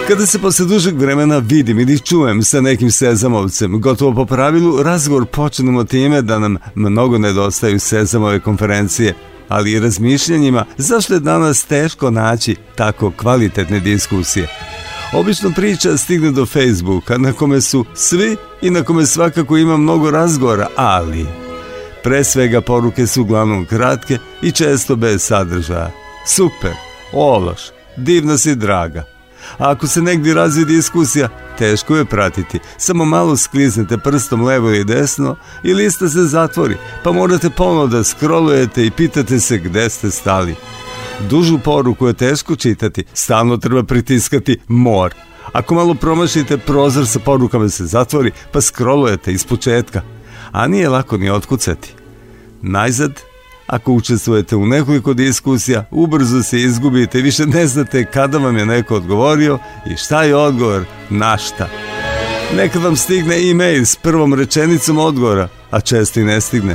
Kada se posle dužeg vremena vidim ili čujem sa nekim sezamovcem, gotovo po pravilu razgovor počnemo time da nam mnogo nedostaju sezamove konferencije, ali i razmišljanjima zašto je danas teško naći tako kvalitetne diskusije. Obično priča stigne do Facebooka na kome su svi i na kome svakako ima mnogo razgovora, ali Pre svega poruke su uglavnom kratke i često bez sadržaja. Super, ološ, divna si draga. A ako se negdje razvije diskusija, teško je pratiti. Samo malo skliznete prstom levo ili desno i lista se zatvori, pa morate ponovno da scrollujete i pitate se gde ste stali. Dužu poruku je teško čitati, stalno treba pritiskati mor. Ako malo promašite, prozor sa porukama se zatvori, pa scrollujete iz početka a nije lako ni otkucati. Najzad, ako učestvujete u nekoliko diskusija, ubrzo se izgubite, više ne znate kada vam je neko odgovorio i šta je odgovor na šta. Nekad vam stigne e-mail s prvom rečenicom odgovora, a često i ne stigne.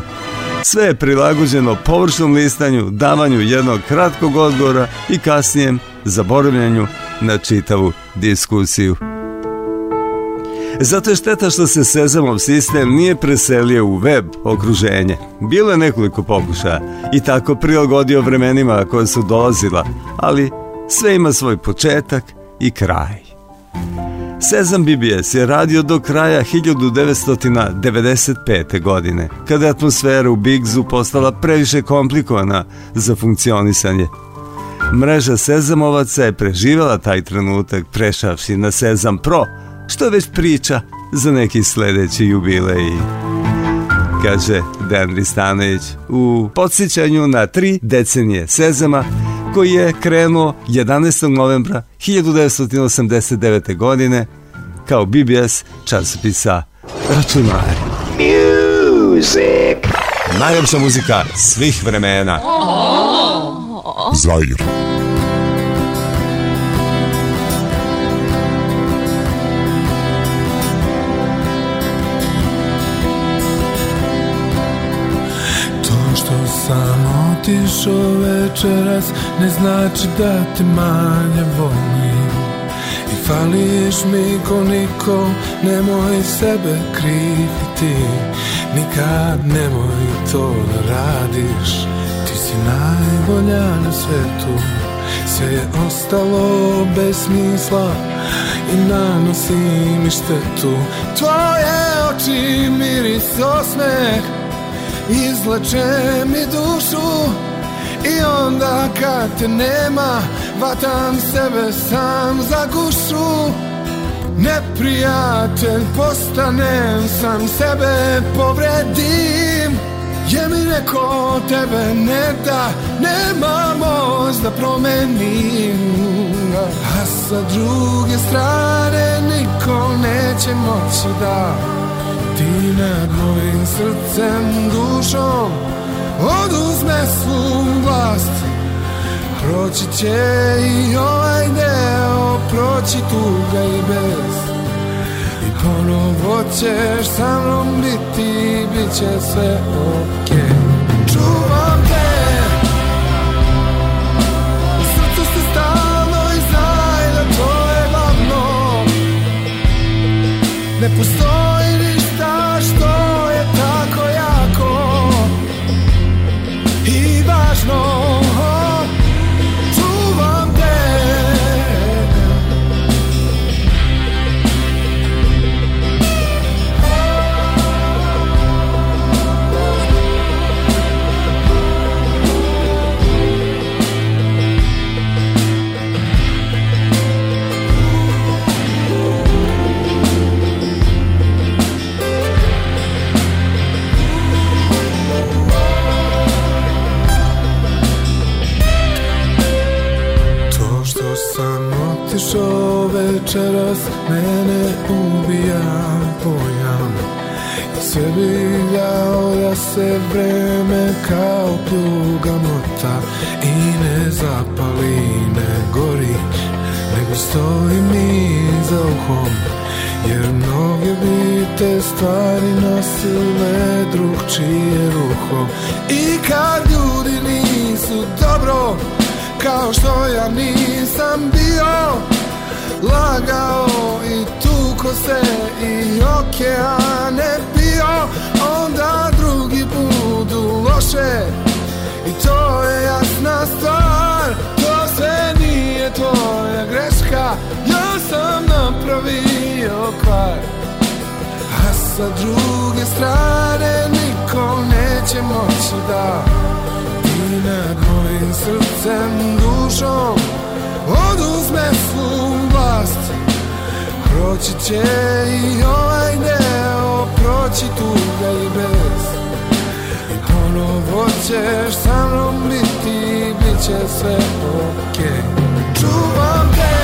Sve je prilagođeno površnom listanju, davanju jednog kratkog odgovora i kasnijem zaboravljanju na čitavu diskusiju. Zato je šteta što se Sezamov sistem nije preselio u web okruženje. Bilo je nekoliko pokušaja i tako prilagodio vremenima koja su dolazila, ali sve ima svoj početak i kraj. Sezam BBS je radio do kraja 1995. godine, kada je atmosfera u Bigzu postala previše komplikovana za funkcionisanje. Mreža Sezamovaca je preživjela taj trenutak prešavši na Sezam Pro – što već priča za neki sledeći jubilej. Kaže Dan Ristanović u podsjećanju na tri decenije Sezama koji je krenuo 11. novembra 1989. godine kao BBS časopisa Računari. Music. Najljepša muzika svih vremena. Zair. otišao večeras Ne znači da te manje volim I fališ mi ko niko Nemoj sebe kriviti Nikad nemoj to da radiš Ti si najbolja na svetu Sve je ostalo bez smisla I nanosi mi štetu Tvoje oči miris osmeh Izlače mi dušu I onda kad te nema Vatam sebe sam za gušu Neprijatelj postanem Sam sebe povredim Je mi neko tebe ne da Nema moć da promenim A sa druge strane Niko neće moći da Ti nad mojim srcem, dušom Oduzme svu vlast Proći će i ovaj deo Proći tuga i bez I ponovo ćeš sa mnom biti Biće sve okej okay. Čuvam te U srcu se stalno i znaj Da to Ne postoji se vreme kao pljugamota I ne zapali, ne gori Nego stoji mi za uhom Jer mnoge bi te stvari nosile drugčije ruho I kad ljudi nisu dobro Kao što ja nisam bio Lagao i Ako se i okeane pio Onda drugi budu loše I to je jasna stvar To sve nije tvoja greška Ja sam napravio kvar A sa druge strane Nikom neće moći da Ti nad mojim srcem dušom Oduzme svu vlast Proći će i ovaj deo, proći tuga i bez I ponovo ćeš sa mnom biti, bit će sve okej okay. Čuvam te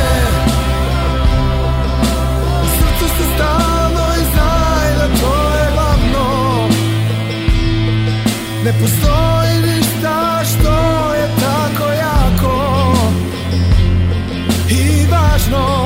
Srce se stalno i znaj da to je glavno Ne postoji ništa što je tako jako I važno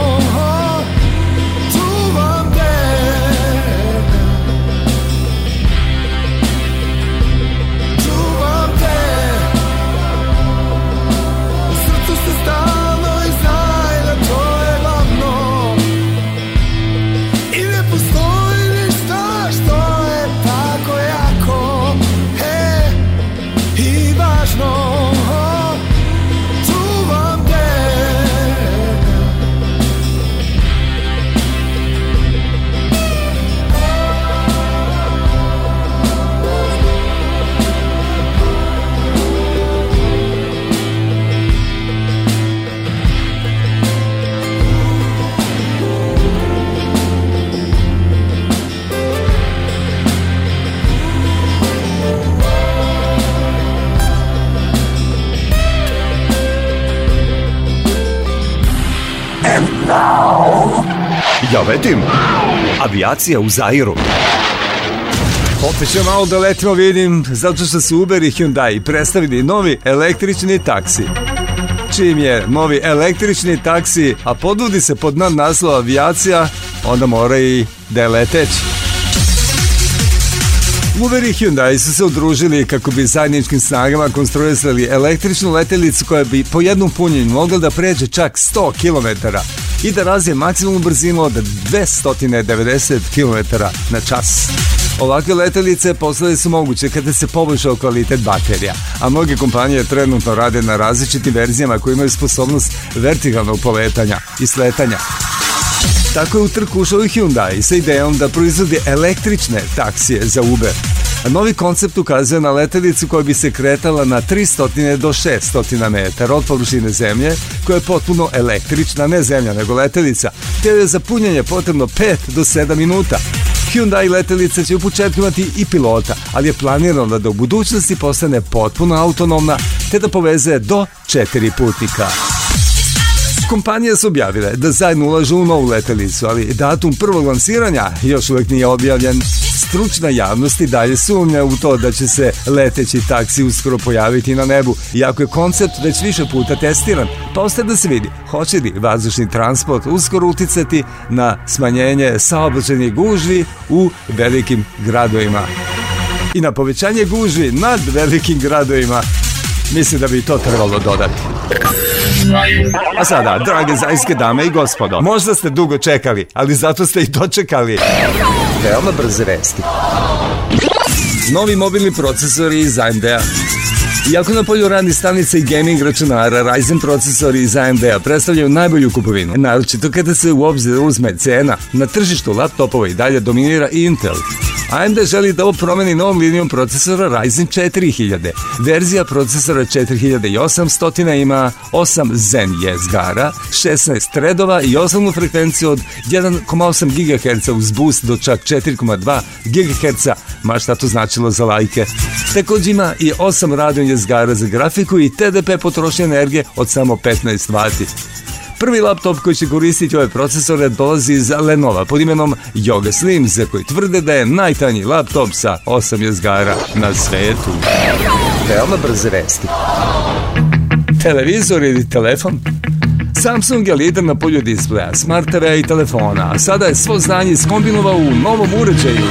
letim? Avijacija u Zairu. Opet ćemo malo da letimo, vidim, zato što su Uber i Hyundai predstavili novi električni taksi čim je novi električni taksi, a podvodi se pod nad naslov avijacija, onda mora i da je leteć. Uber i Hyundai su se udružili kako bi zajedničkim snagama konstruisali električnu letelicu koja bi po jednom punjenju mogla da pređe čak 100 km i da razvije maksimum brzinu od 290 km na čas. Ovakve letelice postale su moguće kada se poboljšao kvalitet baterija, a mnoge kompanije trenutno rade na različitim verzijama koje imaju sposobnost vertikalnog poletanja i sletanja. Tako je u trku ušao i Hyundai sa idejom da proizvodi električne taksije za Uber – Novi koncept ukazuje na letelicu koja bi se kretala na 300 do 600 metara od površine zemlje, koja je potpuno električna, ne zemlja nego letelica, te je za punjenje potrebno 5 do 7 minuta. Hyundai letelica će u početku imati i pilota, ali je planirano da u budućnosti postane potpuno autonomna te da poveze do 4 putnika. Kompanije su objavile da zajedno ulažu u novu letelicu, ali datum prvog lansiranja još uvek nije objavljen. Stručna javnost i dalje sumnja u to da će se leteći taksi uskoro pojaviti na nebu, iako je koncept već više puta testiran, pa ostaje da se vidi hoće li vazdušni transport uskoro uticati na smanjenje saobraćenih gužvi u velikim gradovima i na povećanje gužvi nad velikim gradovima. Mislim da bi to trebalo dodati. A sada, drage zajske dame i gospodo, možda ste dugo čekali, ali zato ste i dočekali. Veoma brze vesti. Novi mobilni procesori iz AMD-a. Iako na polju radnih stanica i gaming računara, Ryzen procesori iz AMD-a predstavljaju najbolju kupovinu, naročito kada se u obzir uzme cena. Na tržištu laptopova i dalje dominira Intel. AMD želi da ovo promeni novom linijom procesora Ryzen 4000. Verzija procesora 4800 ima 8 Zen jezgara, 16 threadova i osnovnu frekvenciju od 1,8 GHz uz boost do čak 4,2 GHz, ma šta to značilo za lajke. Takođe ima i 8 radio jezgara za grafiku i TDP potrošnje energije od samo 15 vati. Prvi laptop koji će koristiti ove procesore dolazi iz Lenova pod imenom Yoga Slim, za koji tvrde da je najtanji laptop sa 8 jezgara na svetu. Veoma brze vesti. Televizor ili telefon? Samsung je lider na polju displeja, smartera i telefona, a sada je svo znanje skombinovao u novom uređaju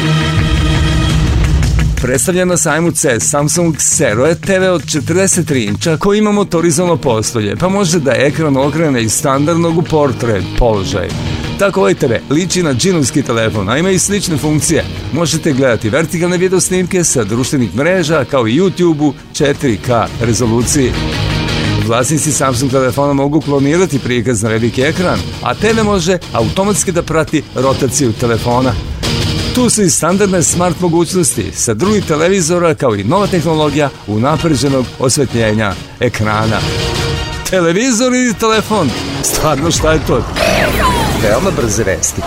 predstavljen na sajmu CES Samsung Seroe TV od 43 inča koji ima motorizovano postolje, pa može da ekran okrene iz standardnog u portret položaj. Tako ovaj TV liči na džinovski telefon, a ima i slične funkcije. Možete gledati vertikalne video snimke sa društvenih mreža kao i YouTube-u 4K rezoluciji. Vlasnici Samsung telefona mogu klonirati prikaz na veliki ekran, a TV može automatski da prati rotaciju telefona. Tu su i standardne smart mogućnosti sa drugih televizora kao i nova tehnologija unapređenog osvetljenja ekrana. Televizor i telefon. Stvarno šta je to? Veoma brze vesti.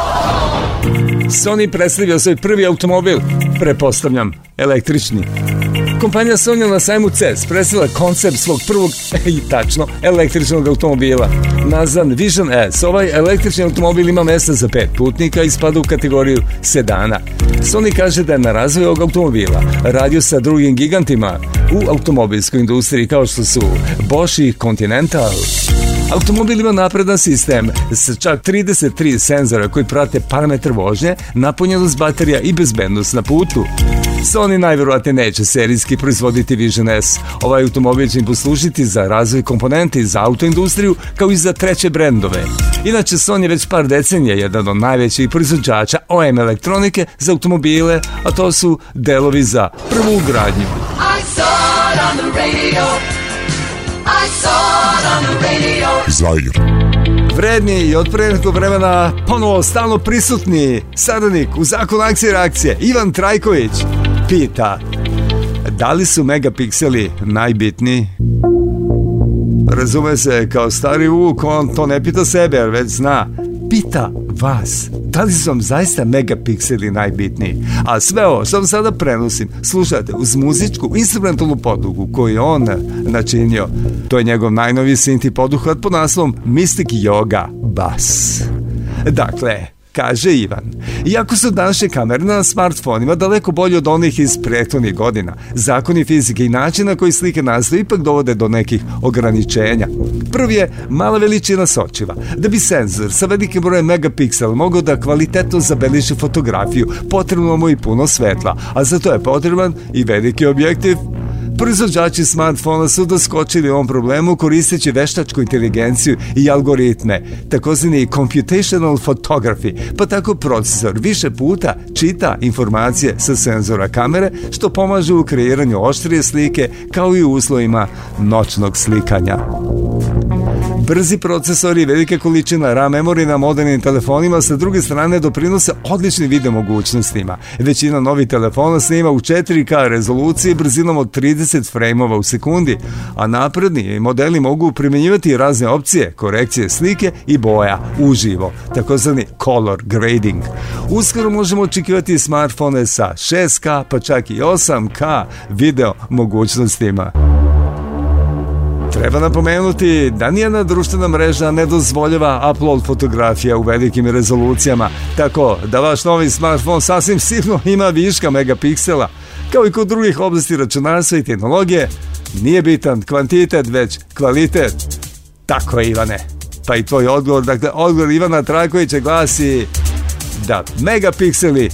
Sony predstavio svoj prvi automobil, prepostavljam, električni. Kompanija Sonja na sajmu CES predstavila koncept svog prvog e, i tačno električnog automobila. Nazvan Vision S, ovaj električni automobil ima mesta za pet putnika i spada u kategoriju sedana. Sony kaže da je na razvoju ovog automobila radio sa drugim gigantima u automobilskoj industriji kao što su Bosch i Continental. Automobil ima napredan sistem sa čak 33 senzora koji prate parametar vožnje, napunjenost baterija i bezbednost na putu. Sony najverovatnije neće serijski proizvoditi Vision S. Ovaj automobil će im poslužiti za razvoj komponente za autoindustriju kao i za treće brendove. Inače, Sony je već par decenija jedan od najvećih proizvođača OM elektronike za automobile, a to su delovi za prvu ugradnju. Zajlju. Vredni i od pre vremena ponovo stalno prisutni saradnik u zakon akcije i reakcije Ivan Trajković pita da li su megapikseli najbitniji? Razume se, kao stari vuk, on to ne pita sebe, jer već zna. Pita vas, da li su vam zaista megapikseli najbitniji? A sve ovo što vam sada prenosim, slušajte, uz muzičku instrumentalnu podugu koju je on načinio. To je njegov najnoviji sinti poduhvat pod naslovom Mystic Yoga Bass. Dakle, kaže Ivan. Iako su današnje kamere na smartfonima daleko bolje od onih iz prethodnih godina, zakoni fizike i načina koji slike nastaju ipak dovode do nekih ograničenja. Prvi je mala veličina sočiva. Da bi senzor sa velikim brojem megapiksela mogao da kvalitetno zabeliži fotografiju, potrebno mu i puno svetla, a za to je potreban i veliki objektiv Proizvođači smartfona su doskočili ovom problemu koristeći veštačku inteligenciju i algoritme, takozvani computational photography, pa tako procesor više puta čita informacije sa senzora kamere, što pomaže u kreiranju oštrije slike kao i u uslovima noćnog slikanja. Brzi procesori, velika količina RAM memori na modernim telefonima sa druge strane doprinose odličnim video mogućnostima. Većina novih telefona snima u 4K rezoluciji brzinom od 30 frejmova u sekundi, a napredni modeli mogu primenjivati razne opcije, korekcije slike i boja uživo, takozvani color grading. Uskoro možemo očekivati smartfone sa 6K pa čak i 8K video mogućnostima. Treba napomenuti da nijena društvena mreža ne dozvoljava upload fotografija u velikim rezolucijama, tako da vaš novi smartfon sasvim sigurno ima viška megapiksela. Kao i kod drugih oblasti računarstva i tehnologije, nije bitan kvantitet, već kvalitet. Tako je, Ivane. Pa i tvoj odgovor, dakle, odgovor Ivana Trakovića glasi da megapikseli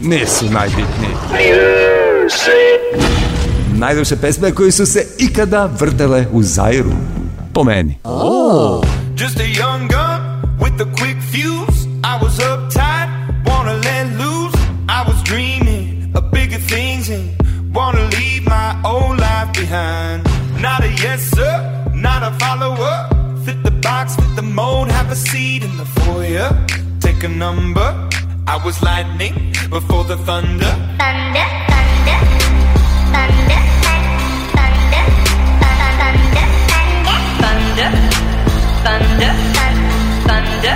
nisu najbitniji najljepše pesme koje su se ikada vrtele u Zairu. Po meni. Oh. Just a young gun with a quick fuse I was uptight, wanna let loose I was dreaming of bigger things and wanna leave my old life behind Not a yes sir, not a follower Fit the box, fit the mold, have a seat in the foyer Take a number, I was lightning before the thunder Thunder, thunder, thunder thunder, thunder, thunder, thunder,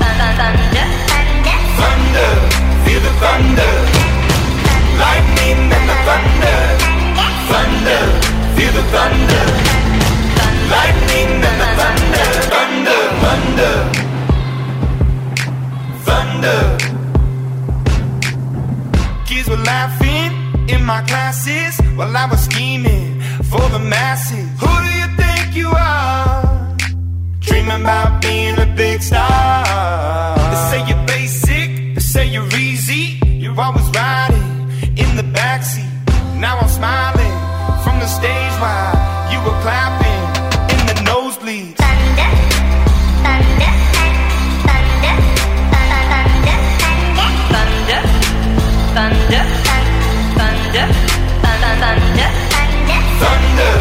thunder, thunder, thunder. Feel the thunder, lightning and the thunder, thunder. Feel the thunder, lightning and the thunder, thunder, thunder, thunder. Kids were laughing in my classes while I was scheming for the masses. Who do you think you are? Dreaming about being a big star. They say you're basic, they say you're easy. You're always riding in the backseat. Now I'm smiling from the stage while you were clapping in the nosebleeds. Thunder, thunder, thunder, thunder, thunder, thunder, thunder, thunder, thunder, thunder, thunder, thunder,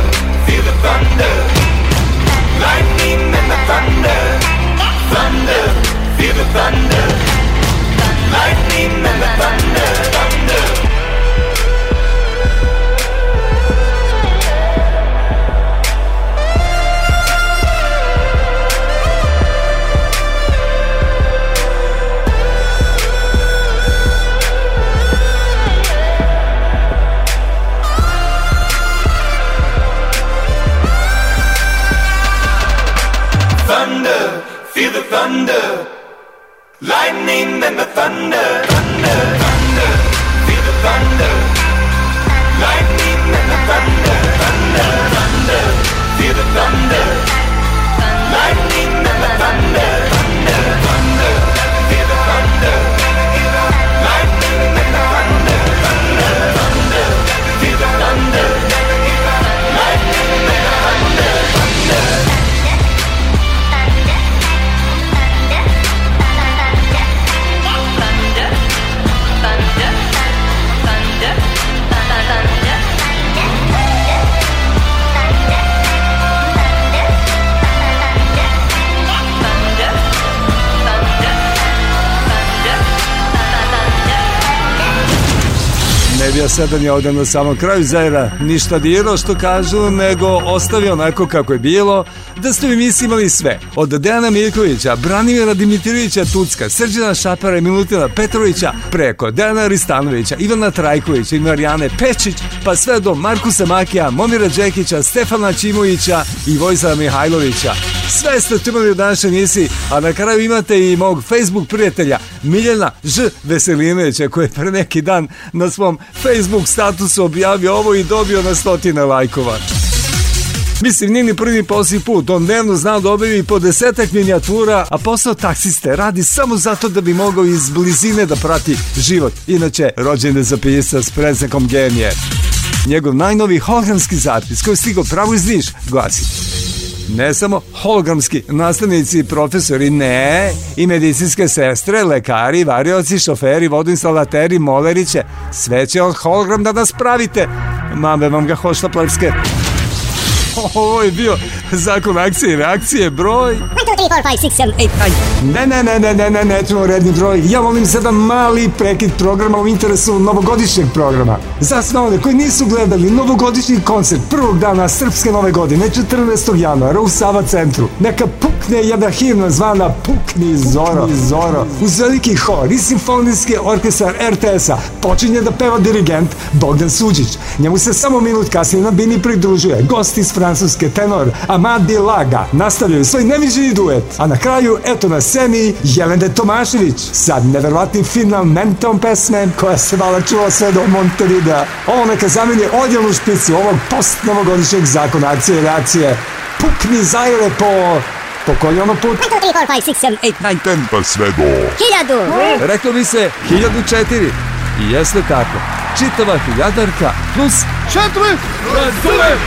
feel the thunder. hear the thunder Lightning and the thunder, thunder thunder Lightning and the thunder, thunder, thunder, feel the thunder. Lightning and the thunder, thunder, thunder, feel the thunder. Evija Sedan je ovdje na samom kraju zaira ništa dirao što kažu, nego ostavio onako kako je bilo, da ste mi misli imali sve. Od Dejana Mirkovića, Branimira Dimitrijevića Tucka, Srđana Šapara i Milutina Petrovića, preko Dejana Ristanovića, Ivana Trajkovića i Marijane Pečić, pa sve do Markusa Makija, Momira Đekića, Stefana Čimovića i Vojsa Mihajlovića. Sve ste čuli u današnjoj emisiji, a na kraju imate i mog Facebook prijatelja Miljana Ž. Veselinovića koji je pre neki dan na svom Facebook statusu objavio ovo i dobio na stotine lajkova. Mislim, nije ni prvi poslije put. On dnevno znao da objavi po desetak minijatura, a posao taksiste radi samo zato da bi mogao iz blizine da prati život. Inače, rođene za pisa s preznakom genije. Njegov najnoviji holgramski zapis koji je stigao pravo iz Niš glasi Ne samo hologramski nastavnici i profesori, ne, i medicinske sestre, lekari, varioci, šoferi, vodoinstalateri, moleriće, sve će on hologram da nas pravite. Mame vam ga hošta plepske. Ovo je bio zakon akcije i reakcije broj... 4, 5, 6, 7, 8, 9. Ne, ne, ne, ne, ne, ne, ne, trebamo redni broj. Ja volim sada mali prekid programa u interesu novogodišnjeg programa. Za sve one koji nisu gledali novogodišnji koncert prvog dana Srpske nove godine, 14. januara u Sava centru. Neka pukne jedna himna zvana Pukni Zoro. Pukni Zoro. Uz veliki hor i simfonijski orkestar RTS-a počinje da peva dirigent Bogdan Suđić. Njemu se samo minut kasnije na bini pridružuje gost iz Francuske tenor Amadi Laga. Nastavljaju svoj neviđeni duet život. A na kraju, eto na sceni, Jelende Tomašević sa neverovatnim finalmentom pesme koja se vala čuva sve do Monterida. Ovo neka zameni odjevnu špicu ovog post-novogodišnjeg zakona akcije i reakcije. Pukni zajele po po koji ono put? 4, 4, 5, 6, 7, 8, 9, 10, pa sve do... 1000! Reklo bi se 1004. I jeste tako. Čitava hiljadarka plus... 4! Razumem!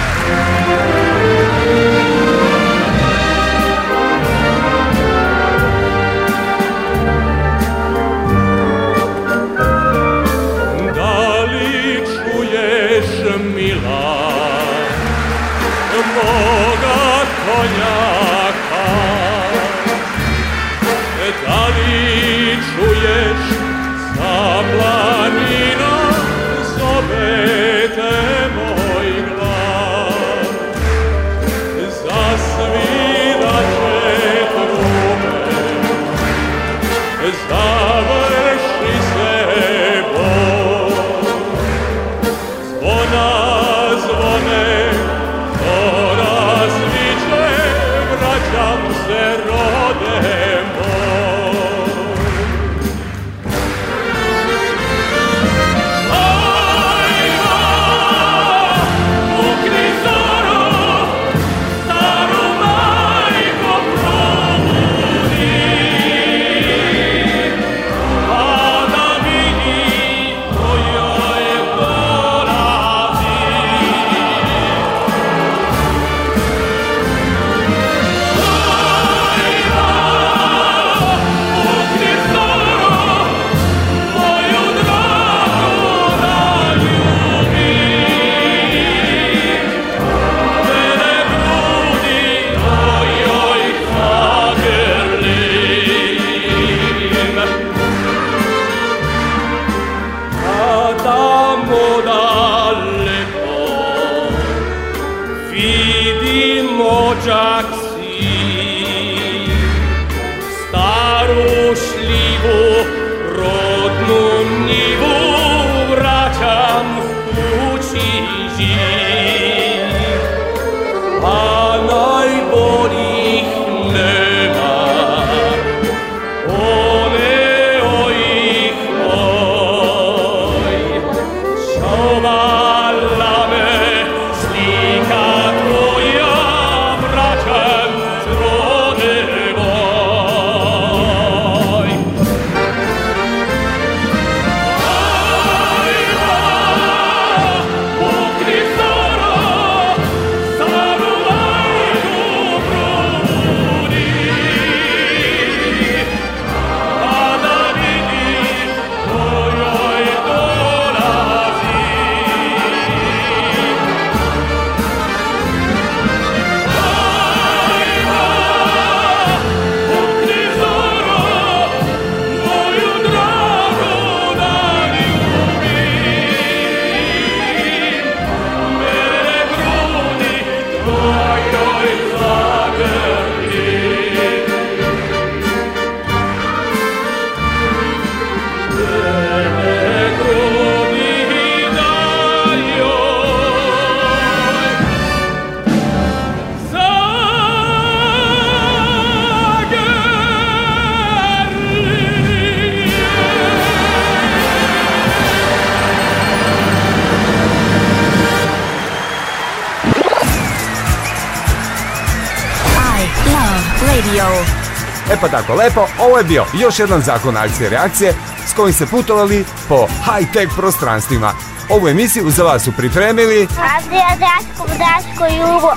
tako lepo, ovo je bio još jedan zakon akcije reakcije s kojim se putovali po high-tech prostranstvima. Ovu emisiju za vas su pripremili Andrija Daško, Daško, Jugo,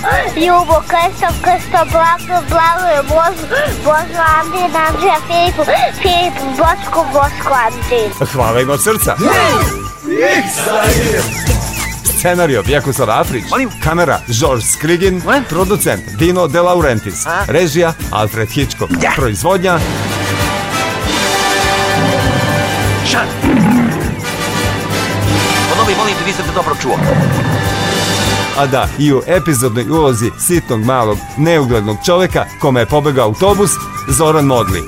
Ljubo, Krsto, Krsto, Blago, Blago, Božo, Božo, Andrin, Andrija, Filipu, Filipu, Boško, Boško, Andrin. Hvala im od srca. Hey! Scenario Vjekoslav Afrić Molim? Kamera George Skrigin Molim? Producent Dino De Laurentiis A? Režija Alfred Hitchcock ja. Proizvodnja Šan Ponovi, molim te, nisam te dobro čuo a da i u epizodnoj ulozi sitnog malog neuglednog čoveka kome je pobegao autobus Zoran Modli.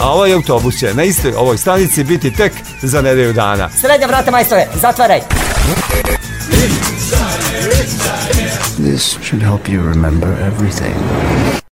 A ovaj autobus će na istoj ovoj stanici biti tek za nedelju dana. Srednja vrata majstore, zatvaraj! This should help you remember everything.